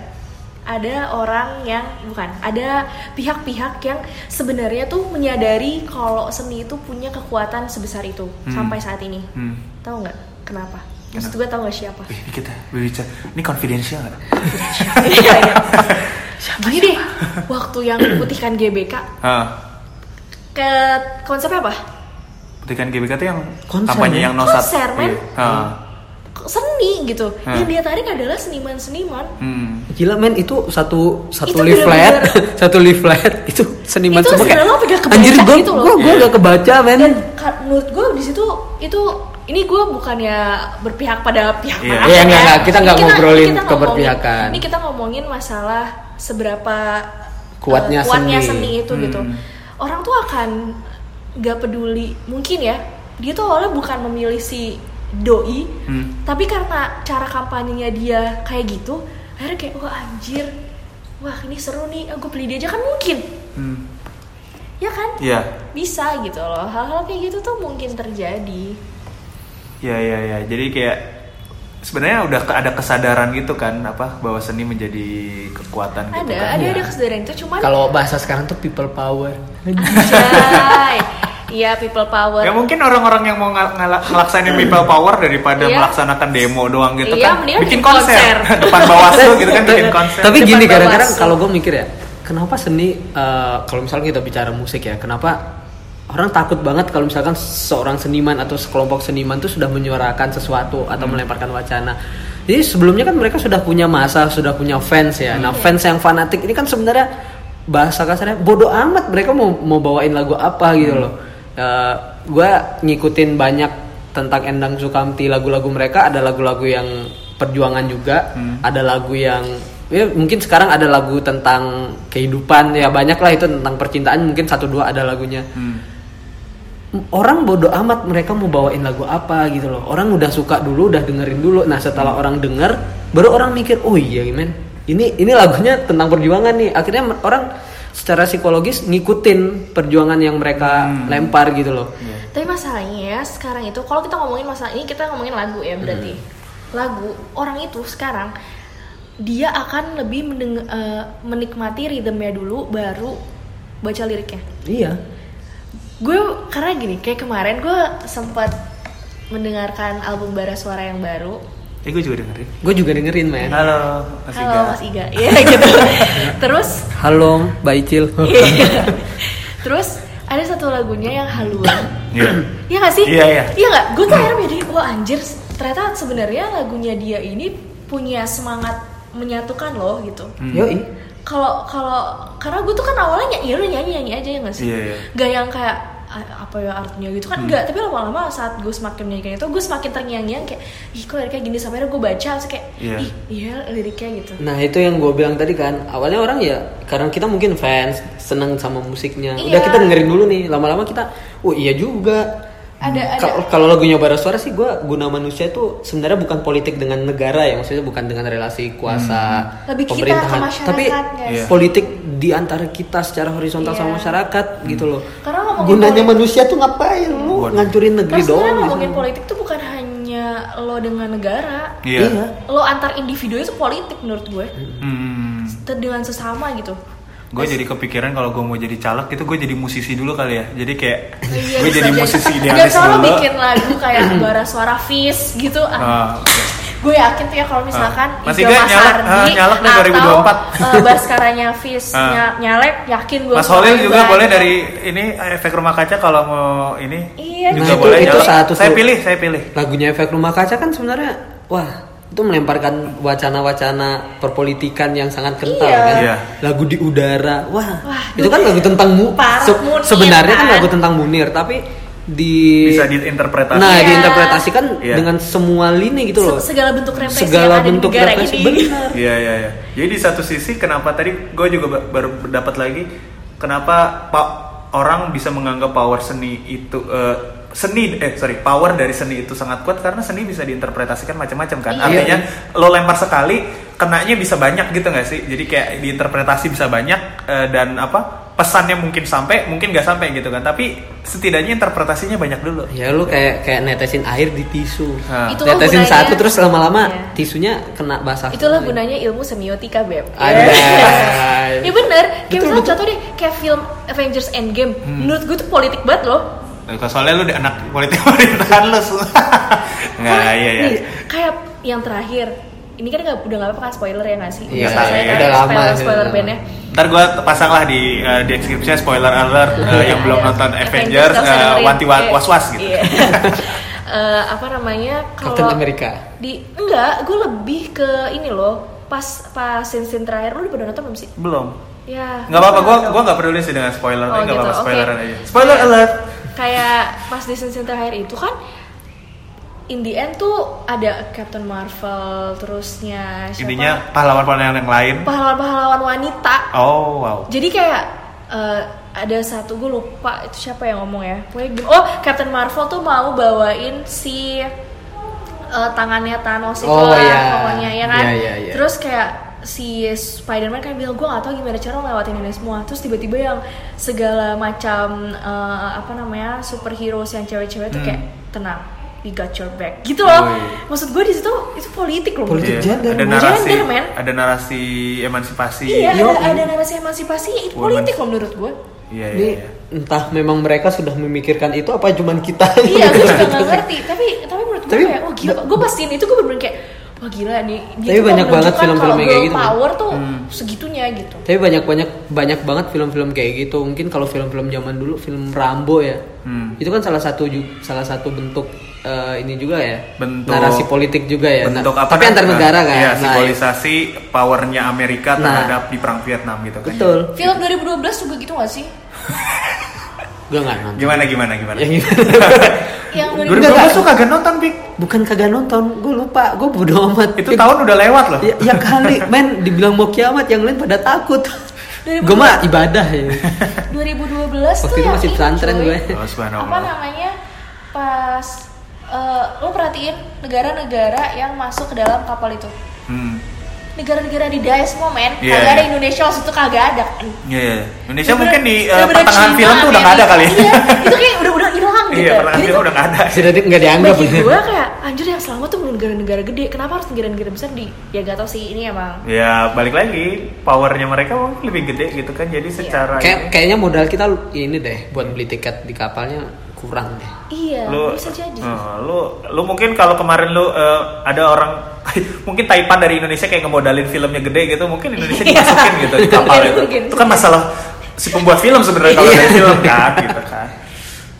Speaker 3: ada orang yang bukan ada pihak-pihak yang sebenarnya tuh menyadari kalau seni itu punya kekuatan sebesar itu
Speaker 2: Hmm.
Speaker 3: sampai saat ini
Speaker 2: hmm.
Speaker 3: tahu nggak kenapa maksud gue tahu nggak siapa
Speaker 2: Wih, ini kita berbicara ini confidential nggak?
Speaker 3: Iya, iya. Gini deh, waktu yang putihkan GBK ke konsepnya apa?
Speaker 2: Petikan GBK tuh yang
Speaker 4: Konser,
Speaker 2: kampanye
Speaker 4: ya?
Speaker 2: yang no sat-
Speaker 3: Konser, men.
Speaker 2: Iya.
Speaker 3: Seni gitu
Speaker 2: Hmm.
Speaker 3: yang dia tarik adalah seniman-seniman
Speaker 2: Hmm.
Speaker 4: Gila men itu satu satu
Speaker 3: Itu
Speaker 4: leaflet, satu leaflet itu seniman
Speaker 3: Itu
Speaker 4: semua kayak. Anjir gua
Speaker 3: gitu loh."
Speaker 4: gua gua gak kebaca men.
Speaker 3: dan menurut gue di situ itu ini gue bukannya berpihak pada pihak
Speaker 2: Iya.
Speaker 3: mana
Speaker 4: Iya,
Speaker 3: ya.
Speaker 4: enggak, enggak. Kita
Speaker 3: Ini
Speaker 4: enggak ngobrolin
Speaker 3: ngomongin-
Speaker 4: keberpihakan.
Speaker 3: ini kita ngomongin masalah seberapa
Speaker 4: Kuatnya
Speaker 3: eh, kuatnya
Speaker 4: seni.
Speaker 3: seni, itu gitu
Speaker 2: Hmm.
Speaker 3: orang tuh akan nggak peduli mungkin ya dia tuh awalnya bukan memilih si doi
Speaker 2: Hmm.
Speaker 3: tapi karena cara kampanyenya dia kayak gitu akhirnya kayak wah anjir wah ini seru nih aku beli dia aja kan mungkin
Speaker 2: Hmm.
Speaker 3: ya kan
Speaker 2: Iya.
Speaker 3: bisa gitu loh hal-hal kayak gitu tuh mungkin terjadi
Speaker 2: Iya iya iya. Jadi kayak sebenarnya udah ada kesadaran gitu kan apa bahwa seni menjadi kekuatan gitu
Speaker 3: ada
Speaker 2: kan.
Speaker 3: ada
Speaker 4: Iya.
Speaker 3: ada kesadaran itu cuman
Speaker 4: Kalau bahasa sekarang tuh people power.
Speaker 3: iya people power
Speaker 2: Ya mungkin orang-orang yang mau ng- ngelaksanin people power daripada
Speaker 3: Iya.
Speaker 2: melaksanakan demo doang gitu
Speaker 3: Iya,
Speaker 2: kan. Bikin konser,
Speaker 3: konser.
Speaker 2: depan bawaslu gitu kan bikin konser.
Speaker 4: Tapi
Speaker 3: Depan
Speaker 4: gini kadang-kadang kalau gue mikir ya, kenapa seni eh, kalau misalnya kita bicara musik ya, kenapa orang takut banget kalau misalkan seorang seniman atau sekelompok seniman tuh sudah menyuarakan sesuatu atau
Speaker 2: Hmm.
Speaker 4: melemparkan wacana. Jadi sebelumnya kan mereka sudah punya masa, sudah punya fans ya.
Speaker 2: Hmm.
Speaker 4: Nah fans yang fanatik ini kan sebenarnya bahasa kasarnya bodoh amat mereka mau mau bawain lagu apa gitu
Speaker 2: Hmm.
Speaker 4: loh. gue ngikutin banyak tentang Endang Sukamti lagu-lagu mereka ada lagu-lagu yang perjuangan juga
Speaker 2: Hmm.
Speaker 4: ada lagu yang ya mungkin sekarang ada lagu tentang kehidupan ya banyak lah itu tentang percintaan mungkin satu dua ada lagunya
Speaker 2: Hmm.
Speaker 4: Orang bodoh amat mereka mau bawain lagu apa gitu loh. Orang udah suka dulu udah dengerin dulu. Nah setelah orang denger baru orang mikir oh iya men. Ini ini lagunya tentang perjuangan nih. Akhirnya orang secara psikologis ngikutin perjuangan yang mereka
Speaker 2: Hmm.
Speaker 4: lempar gitu loh.
Speaker 3: Tapi masalahnya ya sekarang itu kalau kita ngomongin masalah ini kita ngomongin lagu ya berarti. Lagu orang itu sekarang dia akan lebih mendeng- eh, menikmati rhythmnya dulu baru baca liriknya.
Speaker 4: Iya
Speaker 3: gue karena gini kayak kemarin gue sempat mendengarkan album Bara Suara yang baru
Speaker 2: Eh gue juga dengerin.
Speaker 4: gue juga dengerin men
Speaker 2: Halo, Mas
Speaker 3: halo
Speaker 2: Iga.
Speaker 3: Mas Iga ya gitu terus
Speaker 4: halo Mbak Icil
Speaker 3: iya. terus ada satu lagunya yang haluan
Speaker 2: Iya.
Speaker 3: Iya gak sih?
Speaker 2: Iya, iya.
Speaker 3: Iya gak? Gue tuh akhirnya jadi, wah anjir ternyata sebenarnya lagunya dia ini punya semangat menyatukan loh gitu.
Speaker 2: Hmm.
Speaker 4: yoi
Speaker 3: Kalau kalau karena gue tuh kan awalnya ya udah nyanyi nyanyi aja ya gak sih?
Speaker 2: Iya, iya.
Speaker 3: Gak yang kayak "Ah, apa ya artinya? Gitu kan enggak tapi lama-lama saat gue semakin menyanyikan itu gue semakin terngiang-ngiang kayak ih kok liriknya gini? Sampai akhirnya gue baca terus kayak
Speaker 2: Iya.
Speaker 3: ih iya liriknya gitu.
Speaker 4: Nah itu yang gue bilang tadi kan awalnya orang ya karena kita mungkin fans seneng sama musiknya.
Speaker 3: Iya.
Speaker 4: udah kita dengerin dulu nih lama-lama kita oh iya juga
Speaker 3: ada ada
Speaker 4: Kalau- kalau lagunya Bara Suara sih gue guna manusia itu sebenarnya bukan politik dengan negara ya maksudnya bukan dengan relasi kuasa
Speaker 3: Lebih kita,
Speaker 4: pemerintahan
Speaker 3: ke masyarakat,
Speaker 4: tapi
Speaker 3: guys.
Speaker 2: Iya.
Speaker 4: politik di antara kita secara horizontal
Speaker 3: Iya.
Speaker 4: sama masyarakat gitu loh
Speaker 3: Karena ngomongin
Speaker 4: gunanya
Speaker 3: politik-
Speaker 4: manusia tuh ngapain lu
Speaker 2: Waduh.
Speaker 4: ngancurin negeri
Speaker 3: Terus
Speaker 4: doang
Speaker 3: sebenarnya
Speaker 4: gitu.
Speaker 3: ngomongin politik tuh bukan hanya lo dengan negara
Speaker 2: Iya.
Speaker 4: Iya.
Speaker 3: lo antar individu itu politik menurut gue
Speaker 2: Hmm.
Speaker 3: Ter- dengan sesama gitu
Speaker 2: Gue jadi kepikiran kalau gue mau jadi caleg itu gue jadi musisi dulu kali ya. Jadi kayak
Speaker 3: Iya,
Speaker 2: gue jadi musisi
Speaker 3: Gak
Speaker 2: idealis
Speaker 3: selalu
Speaker 2: dulu.
Speaker 3: bikin lagu kayak bara suara Fis gitu ah.
Speaker 2: Ah,
Speaker 3: gue yakin tuh ya kalau misalkan
Speaker 2: Ah. Mas
Speaker 3: Iga
Speaker 2: Iga
Speaker 3: Mas
Speaker 2: nyalek,
Speaker 3: Hardi
Speaker 2: ah, nyalek nih
Speaker 3: atau
Speaker 2: 2024.
Speaker 3: uh, Baskaranya Fis
Speaker 2: Ah.
Speaker 3: ny- nyalek yakin gue
Speaker 2: Mas Holil juga boleh dari ini efek rumah kaca kalau mau ini
Speaker 3: Iya,
Speaker 2: juga
Speaker 4: Nah, itu-
Speaker 2: boleh
Speaker 4: itu
Speaker 2: nyalek.
Speaker 4: satu
Speaker 2: saya pilih, saya pilih.
Speaker 4: lagunya efek rumah kaca kan sebenarnya wah itu melemparkan wacana-wacana perpolitikan yang sangat kental
Speaker 3: Iya.
Speaker 4: kan
Speaker 2: Iya.
Speaker 4: lagu di udara wah,
Speaker 3: Wah,
Speaker 4: itu kan lagu tentang mu se-
Speaker 3: Munir,
Speaker 4: sebenarnya kan
Speaker 3: kan?
Speaker 4: lagu tentang Munir tapi di
Speaker 2: Bisa diinterpretasi.
Speaker 4: nah
Speaker 3: Iya.
Speaker 4: diinterpretasikan
Speaker 2: Iya.
Speaker 4: dengan semua lini gitu loh
Speaker 3: Se- segala bentuk represi
Speaker 4: segala
Speaker 3: yang ada
Speaker 4: bentuk
Speaker 3: di negara
Speaker 4: represi
Speaker 3: ini
Speaker 4: benar
Speaker 2: Iya iya iya. Jadi di satu sisi kenapa tadi gue juga ba- baru dapat lagi kenapa pak orang bisa menganggap power seni itu eh, seni eh sorry power dari seni itu sangat kuat karena seni bisa diinterpretasikan macam-macam kan.
Speaker 3: Iya.
Speaker 2: Artinya lo lempar sekali kenanya bisa banyak gitu nggak sih? Jadi kayak diinterpretasi bisa banyak eh, dan apa pesannya mungkin sampai mungkin nggak sampai gitu kan. Tapi setidaknya interpretasinya banyak dulu.
Speaker 4: ya lu kayak kayak netesin air di tisu
Speaker 2: Nah.
Speaker 3: Itulah
Speaker 4: netesin
Speaker 3: gunanya-
Speaker 4: satu terus lama-lama
Speaker 3: Iya.
Speaker 4: tisunya kena basah
Speaker 3: itulah
Speaker 4: semua.
Speaker 3: gunanya ilmu semiotika beb
Speaker 4: Anjay.
Speaker 3: ya bener kayak
Speaker 4: Betul,
Speaker 3: misalnya
Speaker 4: betul.
Speaker 3: contoh deh kayak film Avengers Endgame
Speaker 2: Hmm.
Speaker 3: menurut gue tuh politik banget loh
Speaker 2: Soalnya lu di anak politik pemerintahan lu. Nggak,
Speaker 3: Karena
Speaker 2: iya iya.
Speaker 3: nih, kayak yang terakhir ini kan nggak udah nggak apa-apa kan spoiler ya nggak sih
Speaker 4: Iya,
Speaker 3: selesai
Speaker 2: iya,
Speaker 3: kan
Speaker 2: udah
Speaker 4: lama
Speaker 3: spoiler spoiler bandnya
Speaker 2: Ntar gue pasang lah di uh, di deskripsinya spoiler alert uh, yang belum
Speaker 3: Iya.
Speaker 2: nonton Avengers uh,
Speaker 3: dengerin.
Speaker 2: wanti wa-
Speaker 3: Iya.
Speaker 2: was was gitu.
Speaker 3: Iya. Eh, apa namanya
Speaker 4: Captain
Speaker 3: kalau
Speaker 4: America
Speaker 3: di enggak gue lebih ke ini loh pas pas scene scene terakhir lu udah pada nonton belum sih
Speaker 2: Belum.
Speaker 3: ya
Speaker 2: Nggak apa-apa, gua
Speaker 3: nonton.
Speaker 2: gua nggak peduli sih dengan spoiler,
Speaker 3: Oh,
Speaker 2: nggak
Speaker 3: gitu,
Speaker 2: apa-apa spoileran aja. Spoiler alert.
Speaker 3: Kayak pas di scene scene terakhir itu kan in the end tuh ada Captain Marvel terusnya siapa
Speaker 2: Intinya pahlawan-pahlawan yang lain.
Speaker 3: pahlawan-pahlawan wanita
Speaker 2: Oh, wow.
Speaker 3: jadi kayak eh, ada satu gue lupa itu siapa yang ngomong ya oh Captain Marvel tuh mau bawain si eh, tangannya Thanos itu
Speaker 4: Oh,
Speaker 3: lah
Speaker 4: iya.
Speaker 3: pokoknya ya kan
Speaker 4: Iya, iya, iya.
Speaker 3: terus kayak si Spider-Man kan bilang gue gak tahu gimana cara ngelewatin ini semua terus tiba-tiba yang segala macam eh, apa namanya superhero yang cewek-cewek tuh
Speaker 2: Hmm.
Speaker 3: kayak tenang we got your back gitu loh maksud gue di situ itu politik loh
Speaker 4: Politik
Speaker 3: gue.
Speaker 4: gender,
Speaker 2: ada narasi,
Speaker 3: Gender, man.
Speaker 2: ada narasi emansipasi.
Speaker 3: iya ada, ada narasi emansipasi itu
Speaker 2: Women.
Speaker 3: politik loh menurut gue
Speaker 2: Iya, iya,
Speaker 4: Ini
Speaker 2: iya.
Speaker 4: entah memang mereka sudah memikirkan itu apa cuman kita
Speaker 3: iya gue juga gak ngerti tapi tapi menurut gue
Speaker 4: Tapi-
Speaker 3: kayak wah gila gue pastiin itu gue bener-bener kayak wah gila nih dia
Speaker 4: Tapi banyak banget film-film kayak gitu,
Speaker 3: power tuh
Speaker 2: Hmm.
Speaker 3: segitunya gitu
Speaker 4: Tapi banyak banyak banyak banget film-film kayak gitu. Mungkin kalau film-film zaman dulu film Rambo ya.
Speaker 2: Hmm.
Speaker 4: Itu kan salah satu salah satu bentuk eh, ini juga ya.
Speaker 2: Bentuk-
Speaker 4: narasi politik juga ya. Nah,
Speaker 2: Bentuk apa?
Speaker 4: tapi
Speaker 2: kan?
Speaker 4: antar negara kan.
Speaker 2: Iya,
Speaker 4: Nah,
Speaker 2: simbolisasi powernya Amerika
Speaker 4: Nah.
Speaker 2: terhadap di perang Vietnam gitu kan.
Speaker 4: betul.
Speaker 3: film 2012 juga gitu gak sih
Speaker 4: Gue nggak nonton.
Speaker 2: Gimana gimana gimana?
Speaker 4: Yang gimana?
Speaker 3: yang
Speaker 2: 2012
Speaker 3: 2012
Speaker 2: tuh kagak nonton, Pik.
Speaker 4: Bukan kagak nonton, gue lupa, gue bodo amat.
Speaker 2: Itu
Speaker 4: Ya-
Speaker 2: tahun udah lewat loh.
Speaker 4: Ya, ya kali, men, dibilang mau kiamat, yang lain pada takut.
Speaker 3: 2012.
Speaker 4: gue mah ibadah ya.
Speaker 3: 2012
Speaker 4: Waktu
Speaker 3: tuh
Speaker 4: itu
Speaker 3: yang
Speaker 4: masih
Speaker 3: ini,
Speaker 4: pesantren gue.
Speaker 2: Oh,
Speaker 3: apa namanya pas eh, lo perhatiin negara-negara yang masuk ke dalam kapal itu
Speaker 2: Hmm.
Speaker 3: Negara-negara di Daes semua men
Speaker 2: Iya,
Speaker 3: kagak ada
Speaker 2: iya.
Speaker 3: Indonesia waktu itu kagak ada kan
Speaker 2: Iya, iya. Indonesia mungkin di eh,
Speaker 3: bener-bener
Speaker 2: pertengahan film tuh udah nggak ada kali.
Speaker 3: iya itu kayak udah udah hilang gitu
Speaker 2: Iya, pertengahan
Speaker 3: Jadi
Speaker 2: film udah nggak ada.
Speaker 4: Sudah nggak dianggap.
Speaker 3: bagi gue kayak anjir yang selamat tuh negara-negara gede kenapa harus negara-negara besar di ya gak tau sih ini emang
Speaker 2: Ya balik lagi powernya mereka mungkin lebih gede gitu kan jadi secara
Speaker 4: Kayak, kayaknya modal kita ini deh buat beli tiket di kapalnya kurang deh.
Speaker 3: iya
Speaker 2: lu
Speaker 3: bisa jadi.
Speaker 2: eh, lu lu mungkin kalau kemarin lu eh, ada orang mungkin Taipan dari Indonesia kayak ngemodalin filmnya gede gitu mungkin Indonesia dimasukin gitu di kapal itu.
Speaker 3: mungkin.
Speaker 2: itu kan masalah si pembuat film sebenarnya kalau dari film kan gitu kan.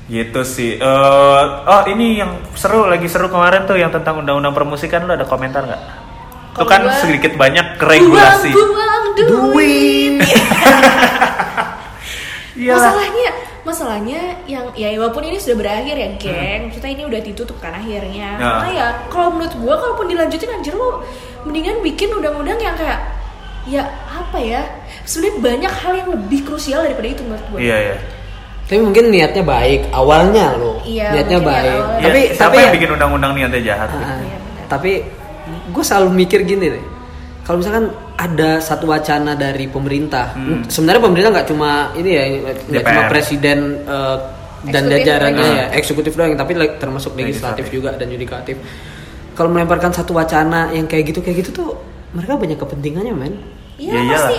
Speaker 2: Gitu sih. Eh, oh ini yang seru lagi seru kemarin tuh yang tentang undang-undang permusikan lu ada komentar nggak? Itu kan
Speaker 3: gua-
Speaker 2: sedikit banyak regulasi.
Speaker 3: Buang, buang duit. Masalahnya masalahnya yang ya walaupun ini sudah berakhir ya geng maksudnya ini udah ditutup kan akhirnya
Speaker 2: Hmm. Ya.
Speaker 3: karena ya kalau menurut gua kalaupun dilanjutin anjir lo mendingan bikin undang-undang yang kayak ya apa ya sebenarnya banyak hal yang lebih krusial daripada itu menurut gua
Speaker 2: iya iya
Speaker 4: Tapi mungkin niatnya baik awalnya loh.
Speaker 3: Iya,
Speaker 4: niatnya
Speaker 3: ya
Speaker 4: baik.
Speaker 2: Iya,
Speaker 4: Tapi
Speaker 2: siapa
Speaker 4: tapi
Speaker 2: yang
Speaker 4: ya-
Speaker 2: bikin undang-undang niatnya jahat.
Speaker 3: Iya, benar.
Speaker 4: tapi gue selalu mikir gini deh. Kalau misalkan ada satu wacana dari pemerintah,
Speaker 2: Hmm.
Speaker 4: sebenarnya pemerintah nggak cuma ini ya, nggak cuma presiden eh, dan
Speaker 3: Eksekutif
Speaker 4: jajarannya ya, eksekutif doang, tapi like, termasuk legislatif
Speaker 2: Legislatif.
Speaker 4: juga dan yudikatif. Kalau melemparkan satu wacana yang kayak gitu kayak gitu tuh mereka banyak kepentingannya men.
Speaker 3: iya
Speaker 2: Ya
Speaker 3: pasti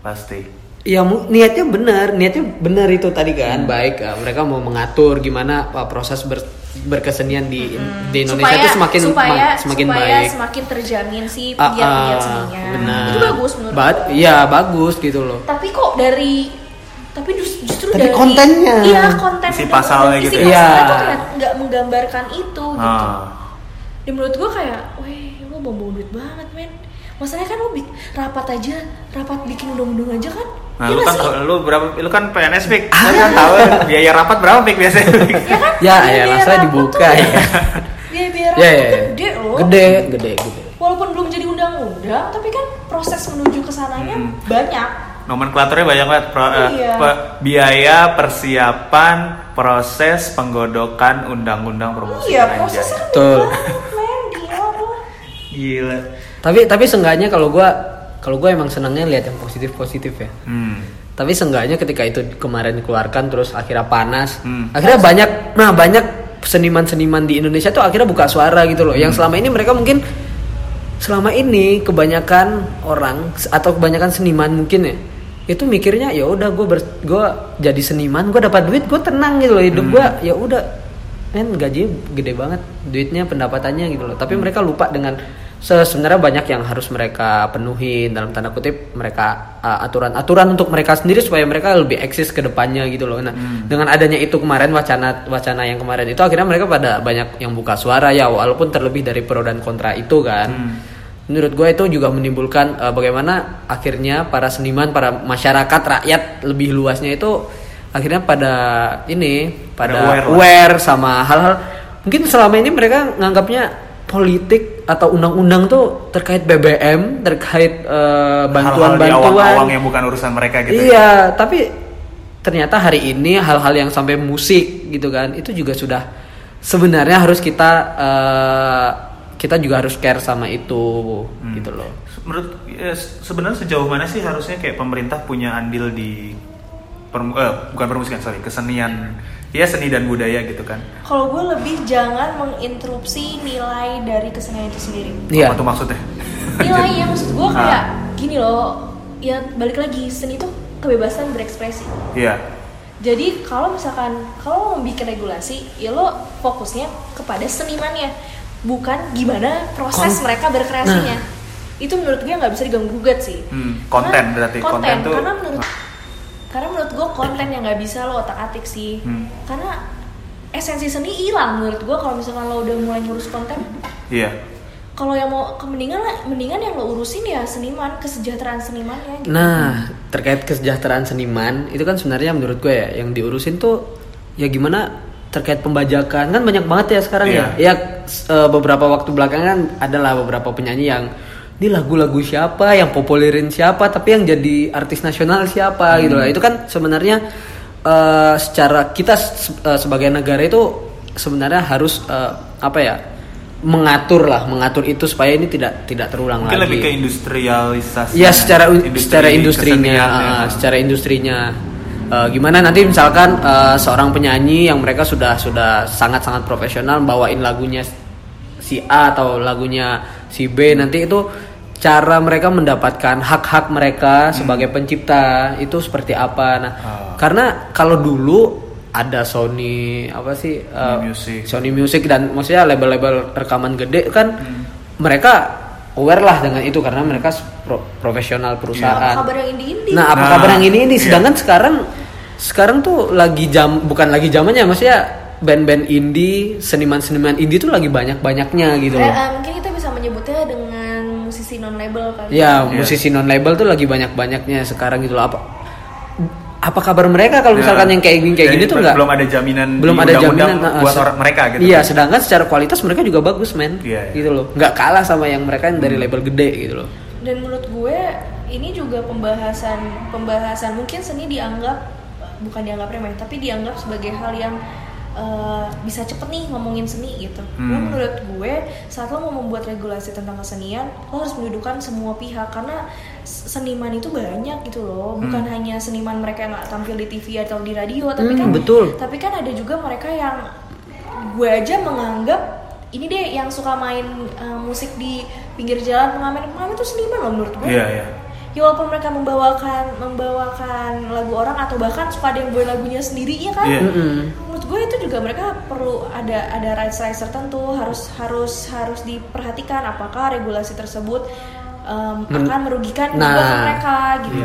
Speaker 2: pasti
Speaker 4: Ya niatnya benar, niatnya benar itu tadi kan baik. eh, mereka mau mengatur gimana uh, proses ber- berkesenian di di Indonesia
Speaker 3: supaya,
Speaker 4: itu semakin
Speaker 3: supaya,
Speaker 4: ma- semakin
Speaker 3: supaya
Speaker 4: baik.
Speaker 3: semakin terjamin si
Speaker 4: Ah,
Speaker 3: pegiat-pegiat
Speaker 4: ah,
Speaker 3: seninya
Speaker 4: benar.
Speaker 3: itu bagus menurut
Speaker 4: Ba-. Iya bagus gitu loh.
Speaker 3: tapi kok dari tapi justru
Speaker 4: Tapi
Speaker 3: dari
Speaker 4: kontennya.
Speaker 3: iya konten
Speaker 2: Isi
Speaker 3: undang-undang,
Speaker 2: pasalnya
Speaker 3: isi
Speaker 2: gitu
Speaker 4: ya. Iya.
Speaker 3: kayak nggak menggambarkan itu gitu
Speaker 2: ah.
Speaker 3: dan menurut gua kayak weh lo buang duit banget men masalahnya kan bi- rapat aja rapat bikin undang-undang aja kan
Speaker 2: Nah,
Speaker 3: Iya
Speaker 2: lu kan
Speaker 3: sih?
Speaker 2: tahu- lu berapa lu kan PNS Pik. Lu kan tahu biaya rapat berapa Pik biasanya? Pik?
Speaker 3: ya kan
Speaker 4: Ya,
Speaker 3: Biaya-
Speaker 4: ya, langsung dibuka
Speaker 3: tuh-
Speaker 4: ya.
Speaker 3: biaya biaya
Speaker 4: Ya,
Speaker 3: rapat
Speaker 4: ya, ya.
Speaker 3: gede loh
Speaker 4: Gede, gede, gede.
Speaker 3: walaupun belum jadi undang-undang tapi kan proses menuju ke sananya
Speaker 2: Hmm.
Speaker 3: banyak
Speaker 2: Nomenklaturnya banyak banget. Pro- eh,
Speaker 3: Iya.
Speaker 2: pe- biaya persiapan proses penggodokan undang-undang permusikan
Speaker 3: iya prosesnya kan men Gila.
Speaker 4: Tapi tapi seenggaknya kalau gua kalau gua emang senangnya lihat yang positif positif ya.
Speaker 2: Hmm.
Speaker 4: Tapi seenggaknya ketika itu kemarin dikeluarkan terus akhirnya panas,
Speaker 2: Hmm.
Speaker 4: akhirnya banyak, nah banyak seniman-seniman di Indonesia tuh akhirnya buka suara gitu loh.
Speaker 2: Hmm.
Speaker 4: Yang selama ini mereka mungkin selama ini kebanyakan orang atau kebanyakan seniman mungkin ya itu mikirnya ya udah gue gue jadi seniman gue dapat duit gue tenang gitu loh hidup
Speaker 2: Hmm.
Speaker 4: gue ya udah men gaji gede banget duitnya pendapatannya gitu loh tapi
Speaker 2: Hmm.
Speaker 4: mereka lupa dengan sebenarnya banyak yang harus mereka penuhi dalam tanda kutip mereka uh, aturan-aturan untuk mereka sendiri supaya mereka lebih eksis ke depannya gitu loh. Nah, dengan adanya itu kemarin wacana wacana yang kemarin itu akhirnya mereka pada banyak yang buka suara ya walaupun terlebih dari pro dan kontra itu kan. Menurut gue itu juga menimbulkan uh, bagaimana akhirnya para seniman, para masyarakat, rakyat lebih luasnya itu akhirnya pada ini pada
Speaker 2: aware lah.
Speaker 4: aware sama hal-hal mungkin selama ini mereka nganggapnya politik atau undang-undang tuh terkait BBM, terkait eh, bantuan-bantuan.
Speaker 2: awang-awang yang bukan urusan mereka gitu. ya.
Speaker 4: Iya, tapi ternyata hari ini hal-hal yang sampai musik gitu kan, itu juga sudah sebenarnya harus kita eh, kita juga harus care sama itu
Speaker 2: Hmm.
Speaker 4: gitu loh.
Speaker 2: Menurut ya, se- sebenarnya sejauh mana sih harusnya kayak pemerintah punya andil di permu- eh, bukan permusikan sorry kesenian ya seni dan budaya gitu kan.
Speaker 3: Kalau gue lebih jangan menginterupsi nilai dari kesenian itu sendiri.
Speaker 4: Iya.
Speaker 2: Apa tuh maksudnya?
Speaker 3: Nilainya maksud gue kayak
Speaker 2: Ah.
Speaker 3: gini loh, ya balik lagi seni itu kebebasan berekspresi.
Speaker 2: Iya.
Speaker 3: Jadi kalau misalkan kalau mau bikin regulasi, ya lo fokusnya kepada senimannya, bukan gimana proses
Speaker 4: Kon-
Speaker 3: mereka berkreasinya. Itu menurut gue nggak bisa diganggu gugat sih.
Speaker 2: Hmm, konten berarti.
Speaker 3: konten,
Speaker 2: Konten tuh-
Speaker 3: karena menurut karena menurut gue konten yang nggak bisa lo otak atik sih.
Speaker 2: Hmm.
Speaker 3: Karena esensi seni hilang menurut gue kalau misalkan lo udah mulai ngurus konten.
Speaker 2: Iya.
Speaker 3: Kalau yang mau mendingan lah, mendingan yang lo urusin ya seniman, kesejahteraan senimannya. Gitu.
Speaker 4: Nah, terkait kesejahteraan seniman itu kan sebenarnya menurut gue ya yang diurusin tuh ya gimana terkait pembajakan kan banyak banget ya sekarang
Speaker 2: Iya.
Speaker 4: ya. Ya s- eh, beberapa waktu belakangan adalah beberapa penyanyi yang ini lagu-lagu siapa yang populerin siapa tapi yang jadi artis nasional siapa gitu lah. Itu kan sebenarnya eh, secara kita se- eh, sebagai negara itu sebenarnya harus eh, apa ya? mengatur lah, mengatur itu supaya ini tidak tidak terulang
Speaker 2: Mungkin
Speaker 4: lagi.
Speaker 2: lebih ke industrialisasi.
Speaker 4: Ya secara
Speaker 2: Industri
Speaker 4: secara industrinya, ah, secara industrinya. Eh, gimana nanti misalkan eh, seorang penyanyi yang mereka sudah sudah sangat sangat profesional bawain lagunya si A atau lagunya si B nanti itu cara mereka mendapatkan hak-hak mereka sebagai pencipta itu seperti apa. Nah,
Speaker 2: Ah.
Speaker 4: karena kalau dulu ada Sony apa sih
Speaker 2: Sony Music.
Speaker 4: Sony Music dan maksudnya label-label rekaman gede kan mereka aware lah dengan itu karena mereka pro- profesional
Speaker 3: Apa
Speaker 4: perusahaan.
Speaker 3: kabar yang indie-indie?
Speaker 4: Nah, apa
Speaker 2: Nah,
Speaker 4: kabar yang ini ini
Speaker 2: iya.
Speaker 4: sedangkan sekarang sekarang tuh lagi jam bukan lagi zamannya maksudnya band-band indie, seniman-seniman indie tuh lagi banyak-banyaknya gitu
Speaker 3: Eh,
Speaker 4: loh.
Speaker 3: eh, mungkin kita bisa menyebutnya dengan label kali.
Speaker 4: Ya,
Speaker 2: Iya.
Speaker 4: musisi non label tuh lagi banyak-banyaknya sekarang gitu loh. Apa apa kabar mereka kalau
Speaker 2: Ya.
Speaker 4: misalkan yang kayak gini kayak
Speaker 2: Jadi
Speaker 4: gini tuh nggak
Speaker 2: belum ada jaminan
Speaker 4: belum
Speaker 2: di
Speaker 4: ada jaminan
Speaker 2: buat orang mereka gitu.
Speaker 4: Iya, sedangkan secara kualitas mereka juga bagus, men.
Speaker 2: Iya, iya.
Speaker 4: Gitu loh. Nggak kalah sama yang mereka yang dari label gede gitu loh.
Speaker 3: Dan menurut gue ini juga pembahasan pembahasan mungkin seni dianggap bukan dianggap remeh tapi dianggap sebagai hal yang eh, bisa cepet nih ngomongin seni gitu. Nah,
Speaker 2: Hmm.
Speaker 3: menurut gue saat lo mau membuat regulasi tentang kesenian lo harus mendudukan semua pihak karena seniman itu banyak gitu loh. Bukan hanya seniman mereka yang nggak tampil di TV atau di radio tapi
Speaker 4: Hmm,
Speaker 3: kan
Speaker 4: betul.
Speaker 3: tapi kan ada juga mereka yang gue aja menganggap ini deh yang suka main uh, musik di pinggir jalan pengamen pengamen itu seniman loh menurut gue
Speaker 2: Iya, iya.
Speaker 3: ya walaupun mereka membawakan membawakan lagu orang atau bahkan suka ada yang buat lagunya sendiri ya kan
Speaker 2: Iya.
Speaker 4: Mm-mm.
Speaker 3: menurut gue itu juga mereka perlu ada ada rights rights tertentu harus harus harus diperhatikan apakah regulasi tersebut um,
Speaker 4: Men-
Speaker 3: akan merugikan
Speaker 4: Nah.
Speaker 3: mereka gitu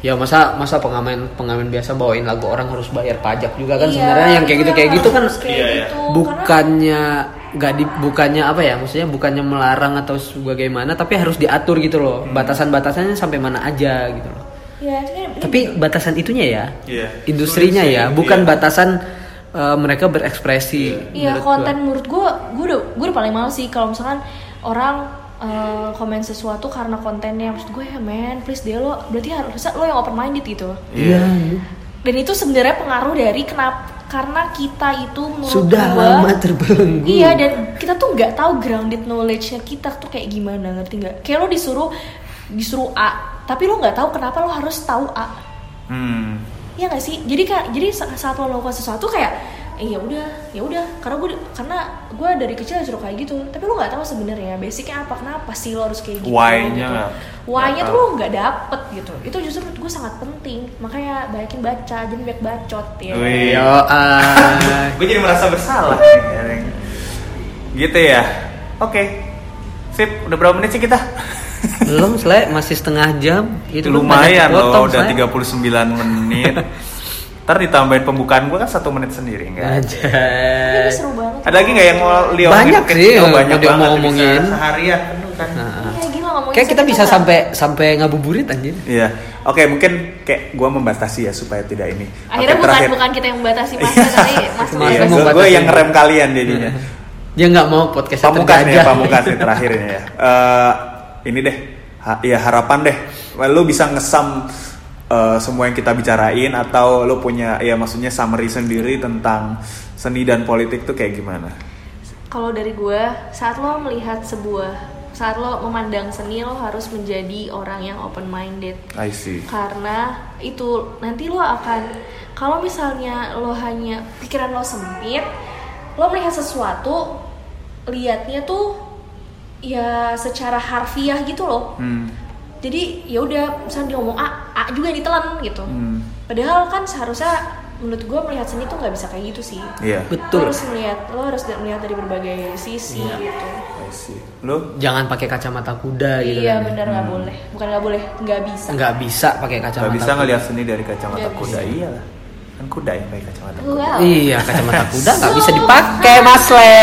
Speaker 4: Ya masa masa pengamen pengamen biasa bawain lagu orang harus bayar pajak juga kan
Speaker 3: Iya,
Speaker 4: sebenarnya yang kayak
Speaker 3: itu
Speaker 4: gitu kayak
Speaker 3: yang
Speaker 4: gitu kan
Speaker 3: kayak
Speaker 2: Iya, iya.
Speaker 3: gitu.
Speaker 4: Bukannya nggak di bukannya apa ya maksudnya bukannya melarang atau sebagaimana tapi harus diatur gitu loh
Speaker 2: Hmm.
Speaker 4: batasan-batasannya sampai mana aja gitu loh
Speaker 3: ya
Speaker 4: tapi batasan itunya ya
Speaker 2: Iya.
Speaker 4: industrinya ya bukan
Speaker 2: iya.
Speaker 4: batasan uh, mereka berekspresi
Speaker 3: Iya konten
Speaker 4: gua.
Speaker 3: menurut gue, gue udah gue udah paling males sih kalau misalkan orang eh, komen sesuatu karena kontennya maksud gue ya men please deh lo berarti harusnya lo yang open minded gitu
Speaker 4: iya
Speaker 3: dan itu sebenarnya pengaruh dari kenapa karena kita itu menurut
Speaker 4: sudah
Speaker 3: gua-
Speaker 4: lama terbelenggu
Speaker 3: Iya dan kita tuh nggak tahu grounded knowledge-nya kita tuh kayak gimana ngerti nggak? Kayak lo disuruh disuruh A, tapi lo nggak tahu kenapa lo harus tahu A.
Speaker 2: Hmm.
Speaker 3: Iya nggak sih? Jadi kan jadi sa- saat lo melakukan sesuatu kayak eh ya udah ya udah karena gue karena gue dari kecil disuruh kayak gitu tapi lo nggak tahu sebenarnya basicnya apa kenapa sih lo harus kayak gitu
Speaker 2: Why-nya
Speaker 3: gitu. why-nya tuh lo nggak dapet gitu itu justru menurut gue sangat penting makanya banyakin baca jangan banyak bacot ya
Speaker 2: Wih.
Speaker 4: Ah.
Speaker 2: gue jadi merasa bersalah gitu ya oke Sip, udah berapa menit sih kita?
Speaker 4: Belum, Sle, masih setengah jam. Itu kan
Speaker 2: Lumayan
Speaker 4: banyak
Speaker 2: loh,
Speaker 4: potong,
Speaker 2: udah
Speaker 4: Sle.
Speaker 2: 39 menit. Ntar ditambahin pembukaan gue kan satu menit sendiri enggak?
Speaker 3: Ini seru banget.
Speaker 2: Ada lagi nggak yang mau Leo
Speaker 4: Banyak sih
Speaker 2: Oh,
Speaker 4: yang
Speaker 2: banyak
Speaker 4: mau dia
Speaker 2: banget
Speaker 4: mau
Speaker 2: bisa
Speaker 4: ngomongin.
Speaker 2: seharian penuh kan.
Speaker 4: Nah, Kayak kita bisa sampai sampai ngabuburit anjir.
Speaker 2: Iya, oke mungkin kayak gue membatasi ya supaya tidak ini.
Speaker 3: Akhirnya
Speaker 2: Oke,
Speaker 3: bukan
Speaker 2: terakhir.
Speaker 3: bukan kita yang membatasi mas tapi mas
Speaker 2: Iya, gue yang ngerem kalian jadinya.
Speaker 4: Dia nggak mau podcast
Speaker 2: Pamukas nih, pamukas nih terakhirnya ya. Eh, ini deh, ha- ya harapan deh. Lu bisa ngesam eh, semua yang kita bicarain atau lu punya ya maksudnya summary sendiri tentang seni dan politik tuh kayak gimana?
Speaker 3: Kalau dari gue, saat lo melihat sebuah, saat lo memandang seni lo harus menjadi orang yang open minded.
Speaker 2: I see.
Speaker 3: Karena itu nanti lo akan, kalau misalnya lo hanya pikiran lo sempit, lo melihat sesuatu, liatnya tuh ya secara harfiah gitu loh.
Speaker 2: Hmm.
Speaker 3: Jadi ya udah, misalnya dia ngomong A, A juga yang ditelan gitu.
Speaker 2: Hmm.
Speaker 3: Padahal kan seharusnya menurut gue melihat seni tuh nggak bisa kayak gitu sih.
Speaker 2: Iya.
Speaker 3: Lo
Speaker 4: Betul.
Speaker 3: harus melihat, lo harus melihat dari berbagai sisi
Speaker 2: Iya.
Speaker 3: gitu.
Speaker 2: Lu
Speaker 4: Jangan pakai kacamata kuda gitu
Speaker 3: iya
Speaker 4: kan.
Speaker 3: benar nggak boleh, bukan nggak boleh, nggak bisa.
Speaker 4: Nggak bisa pakai kacamata.
Speaker 2: gak bisa ngelihat seni dari kacamata
Speaker 3: Nggak
Speaker 2: kuda. Iya lah. Kan kuda yang pakai kacamata kuda.
Speaker 3: Wow.
Speaker 4: Iya, kacamata kuda nggak bisa dipakai, Mas Le.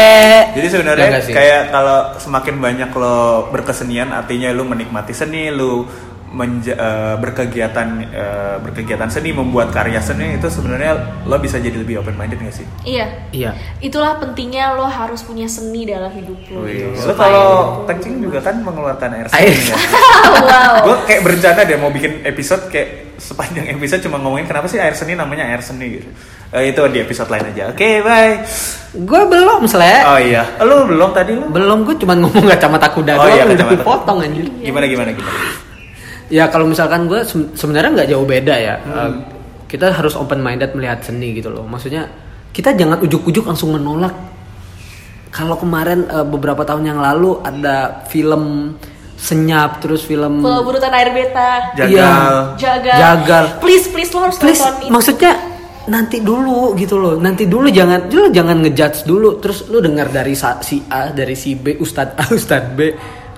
Speaker 2: Jadi sebenarnya
Speaker 4: Ya
Speaker 2: kayak kalau semakin banyak lo berkesenian artinya lo menikmati seni, lo menja- eh, berkegiatan eh, berkegiatan seni, membuat karya seni itu sebenarnya lo bisa jadi lebih open minded gak sih?
Speaker 3: Iya,
Speaker 4: Iya.
Speaker 3: itulah pentingnya lo harus punya seni dalam hidup lo. Gitu.
Speaker 2: lo kalau kencing juga kan mengeluarkan air
Speaker 4: Air.
Speaker 2: seni ya.
Speaker 3: wow.
Speaker 2: Gue kayak berencana deh mau bikin episode kayak sepanjang episode cuma ngomongin kenapa sih air seni namanya air seni gitu. Eh, itu di episode lain aja. Oke, bye.
Speaker 4: Gue belum, Sle.
Speaker 2: Oh iya, lo belum tadi lo?
Speaker 4: Belum, gue cuma ngomong kacamata kuda
Speaker 2: Oh
Speaker 4: doang,
Speaker 2: iya,
Speaker 4: udah dipotong anjir.
Speaker 2: Gimana gimana gimana?
Speaker 4: Ya kalau misalkan gue se- sebenarnya nggak jauh beda ya.
Speaker 2: Hmm.
Speaker 4: Eh, kita harus open minded melihat seni gitu loh. Maksudnya kita jangan ujuk-ujuk langsung menolak. Kalau kemarin eh, beberapa tahun yang lalu ada film senyap terus film
Speaker 3: Pulau Burutan Air Beta.
Speaker 2: Jagal.
Speaker 4: Iya.
Speaker 3: Jagal.
Speaker 4: Jagal.
Speaker 3: Please, please lo harus
Speaker 4: Please,
Speaker 3: nonton itu.
Speaker 4: maksudnya nanti dulu gitu loh. Nanti dulu jangan lu jangan ngejudge dulu. Terus lu dengar dari si A, dari si B, Ustadz A, Ustadz B,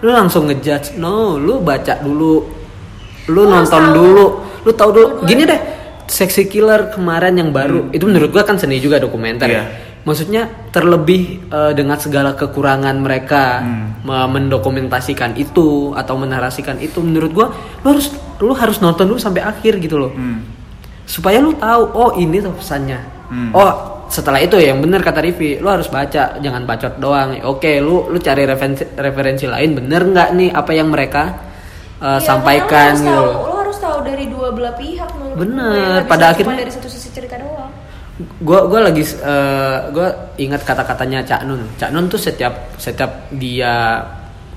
Speaker 4: lu langsung ngejudge. No, lu baca dulu. Lu
Speaker 3: harus
Speaker 4: nonton
Speaker 3: tahu.
Speaker 4: dulu. Lu tahu dulu. Gini deh. Sexy Killer kemarin yang baru itu menurut gua kan seni juga dokumenter
Speaker 2: Iya.
Speaker 4: Ya. Maksudnya terlebih eh, dengan segala kekurangan mereka me- mendokumentasikan itu atau menarasikan itu menurut gua lu harus lu harus nonton dulu sampai akhir gitu loh
Speaker 2: Hmm.
Speaker 4: supaya lu tahu oh ini tuh pesannya
Speaker 2: Hmm.
Speaker 4: oh setelah itu yang bener kata Rivi lu harus baca jangan bacot doang oke lu lu cari referensi referensi lain bener nggak nih apa yang mereka uh,
Speaker 3: Iya,
Speaker 4: sampaikan gitu
Speaker 3: lo harus,
Speaker 4: loh.
Speaker 3: tahu, lo harus tahu dari dua belah pihak menurut
Speaker 4: Bener,
Speaker 3: gue.
Speaker 4: Pada akhirnya-
Speaker 3: dari satu.
Speaker 4: Gua gua lagi uh, gua ingat kata-katanya Cak Nun. Cak Nun tuh setiap setiap dia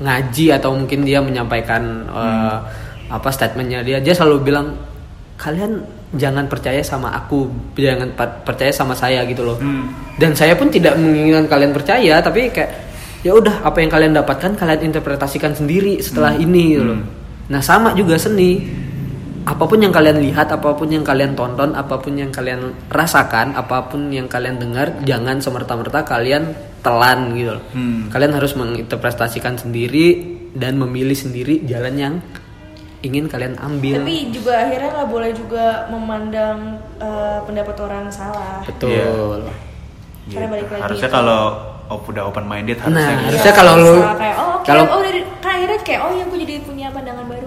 Speaker 4: ngaji atau mungkin dia menyampaikan uh, apa statementnya dia dia selalu bilang kalian jangan percaya sama aku, jangan percaya sama saya gitu loh.
Speaker 2: Hmm.
Speaker 4: Dan saya pun tidak menginginkan kalian percaya, tapi kayak ya udah apa yang kalian dapatkan kalian interpretasikan sendiri setelah ini gitu loh. Nah, sama juga seni. Apa pun yang kalian lihat, apa pun yang kalian tonton, apa pun yang kalian rasakan, apa pun yang kalian dengar, jangan semerta-merta kalian telan gitu loh.
Speaker 2: Hmm.
Speaker 4: Kalian harus menginterpretasikan sendiri dan memilih sendiri jalan yang ingin kalian ambil.
Speaker 3: Tapi juga akhirnya nggak boleh juga memandang eh, pendapat orang salah.
Speaker 4: Betul.
Speaker 3: Karena balik lagi
Speaker 2: Harusnya
Speaker 3: itu.
Speaker 2: kalau op- udah open minded harusnya
Speaker 4: Nah,
Speaker 2: gitu.
Speaker 4: harusnya kalau lu
Speaker 3: Salah kayak oh oke
Speaker 4: kalau
Speaker 3: oh dari kan akhirnya kayak oh ya gue jadi punya pandangan baru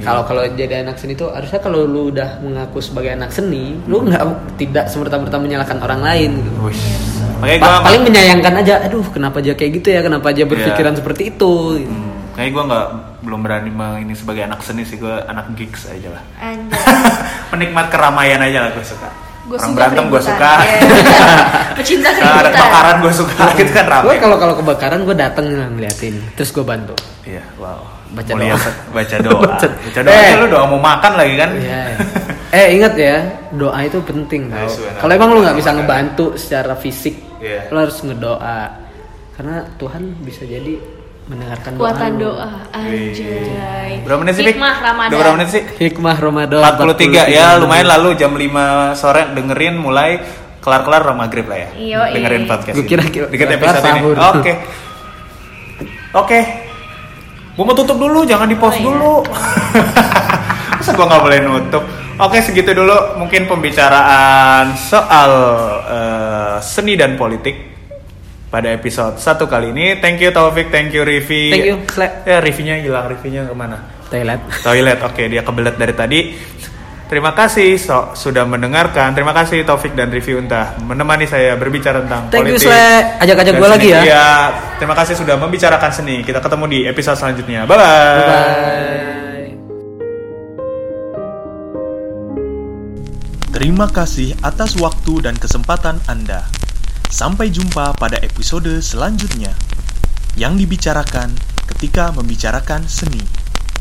Speaker 4: kalau kalau jadi anak seni itu harusnya kalau lu udah mengaku sebagai anak seni, lu nggak tidak semerta-merta menyalahkan orang lain. Gitu.
Speaker 2: Wih. Makanya
Speaker 4: Pa-
Speaker 2: gue
Speaker 4: paling menyayangkan aja, aduh kenapa aja kayak gitu ya, kenapa aja berpikiran
Speaker 2: Iya.
Speaker 4: seperti itu. gitu.
Speaker 2: Hmm, kayaknya gue nggak belum berani meng- ini sebagai anak seni sih gue anak gigs aja lah. Penikmat keramaian aja lah gue suka.
Speaker 3: Gua
Speaker 2: Orang
Speaker 3: suka
Speaker 2: berantem gue suka.
Speaker 3: Iya. Pecinta
Speaker 2: Nah, ada
Speaker 3: keributan.
Speaker 2: kebakaran gue suka gitu kan
Speaker 4: Gue
Speaker 2: ramai.
Speaker 4: kalau kalau kebakaran gue dateng ngeliatin, terus gue bantu.
Speaker 2: Iya, wow.
Speaker 4: Baca
Speaker 2: Mulia
Speaker 4: doa.
Speaker 2: baca doa.
Speaker 4: Baca-
Speaker 2: baca doa.
Speaker 4: Eh.
Speaker 2: lu doa mau makan lagi kan?
Speaker 4: Iya. eh ingat ya, doa itu penting tau.
Speaker 2: Benar.
Speaker 4: Kalau emang lu nggak bisa ngebantu secara fisik,
Speaker 2: Iya.
Speaker 4: lu harus ngedoa. Karena Tuhan bisa jadi mendengarkan doa.
Speaker 3: Kuatan doa. Anjay.
Speaker 2: Berapa menit sih?
Speaker 3: Hikmah Ramadan.
Speaker 2: Berapa menit sih?
Speaker 4: Hikmah Ramadan
Speaker 2: 43 ya lumayan lalu jam 5 sore dengerin mulai kelar-kelar Roma maghrib lah ya.
Speaker 3: Yoi.
Speaker 2: Dengerin podcast.
Speaker 4: Gua
Speaker 2: ini.
Speaker 4: kira- kira-
Speaker 2: episode ini. Oke. Oke. Gue mau tutup dulu, jangan di pause
Speaker 3: Oh, iya.
Speaker 2: dulu. Masa gue nggak boleh nutup? Oke, segitu dulu mungkin pembicaraan soal eh, seni dan politik pada episode satu kali ini. Thank you Taufik, thank you Rivi.
Speaker 4: Thank you, Sle.
Speaker 2: Ya, Rivinya hilang, Rivinya ke mana?
Speaker 4: Toilet.
Speaker 2: Toilet, oke dia kebelet dari tadi. Terima kasih so, sudah mendengarkan. Terima kasih Taufik dan Rivi Unta menemani saya berbicara tentang
Speaker 4: Thank you,
Speaker 2: politik.
Speaker 4: Sle. Ajak-ajak
Speaker 2: dan
Speaker 4: gua
Speaker 2: seni.
Speaker 4: lagi ya.
Speaker 2: Iya, terima kasih sudah membicarakan seni. Kita ketemu di episode selanjutnya. Bye bye.
Speaker 4: Bye.
Speaker 1: Terima kasih atas waktu dan kesempatan Anda. Sampai jumpa pada episode selanjutnya yang dibicarakan ketika membicarakan seni.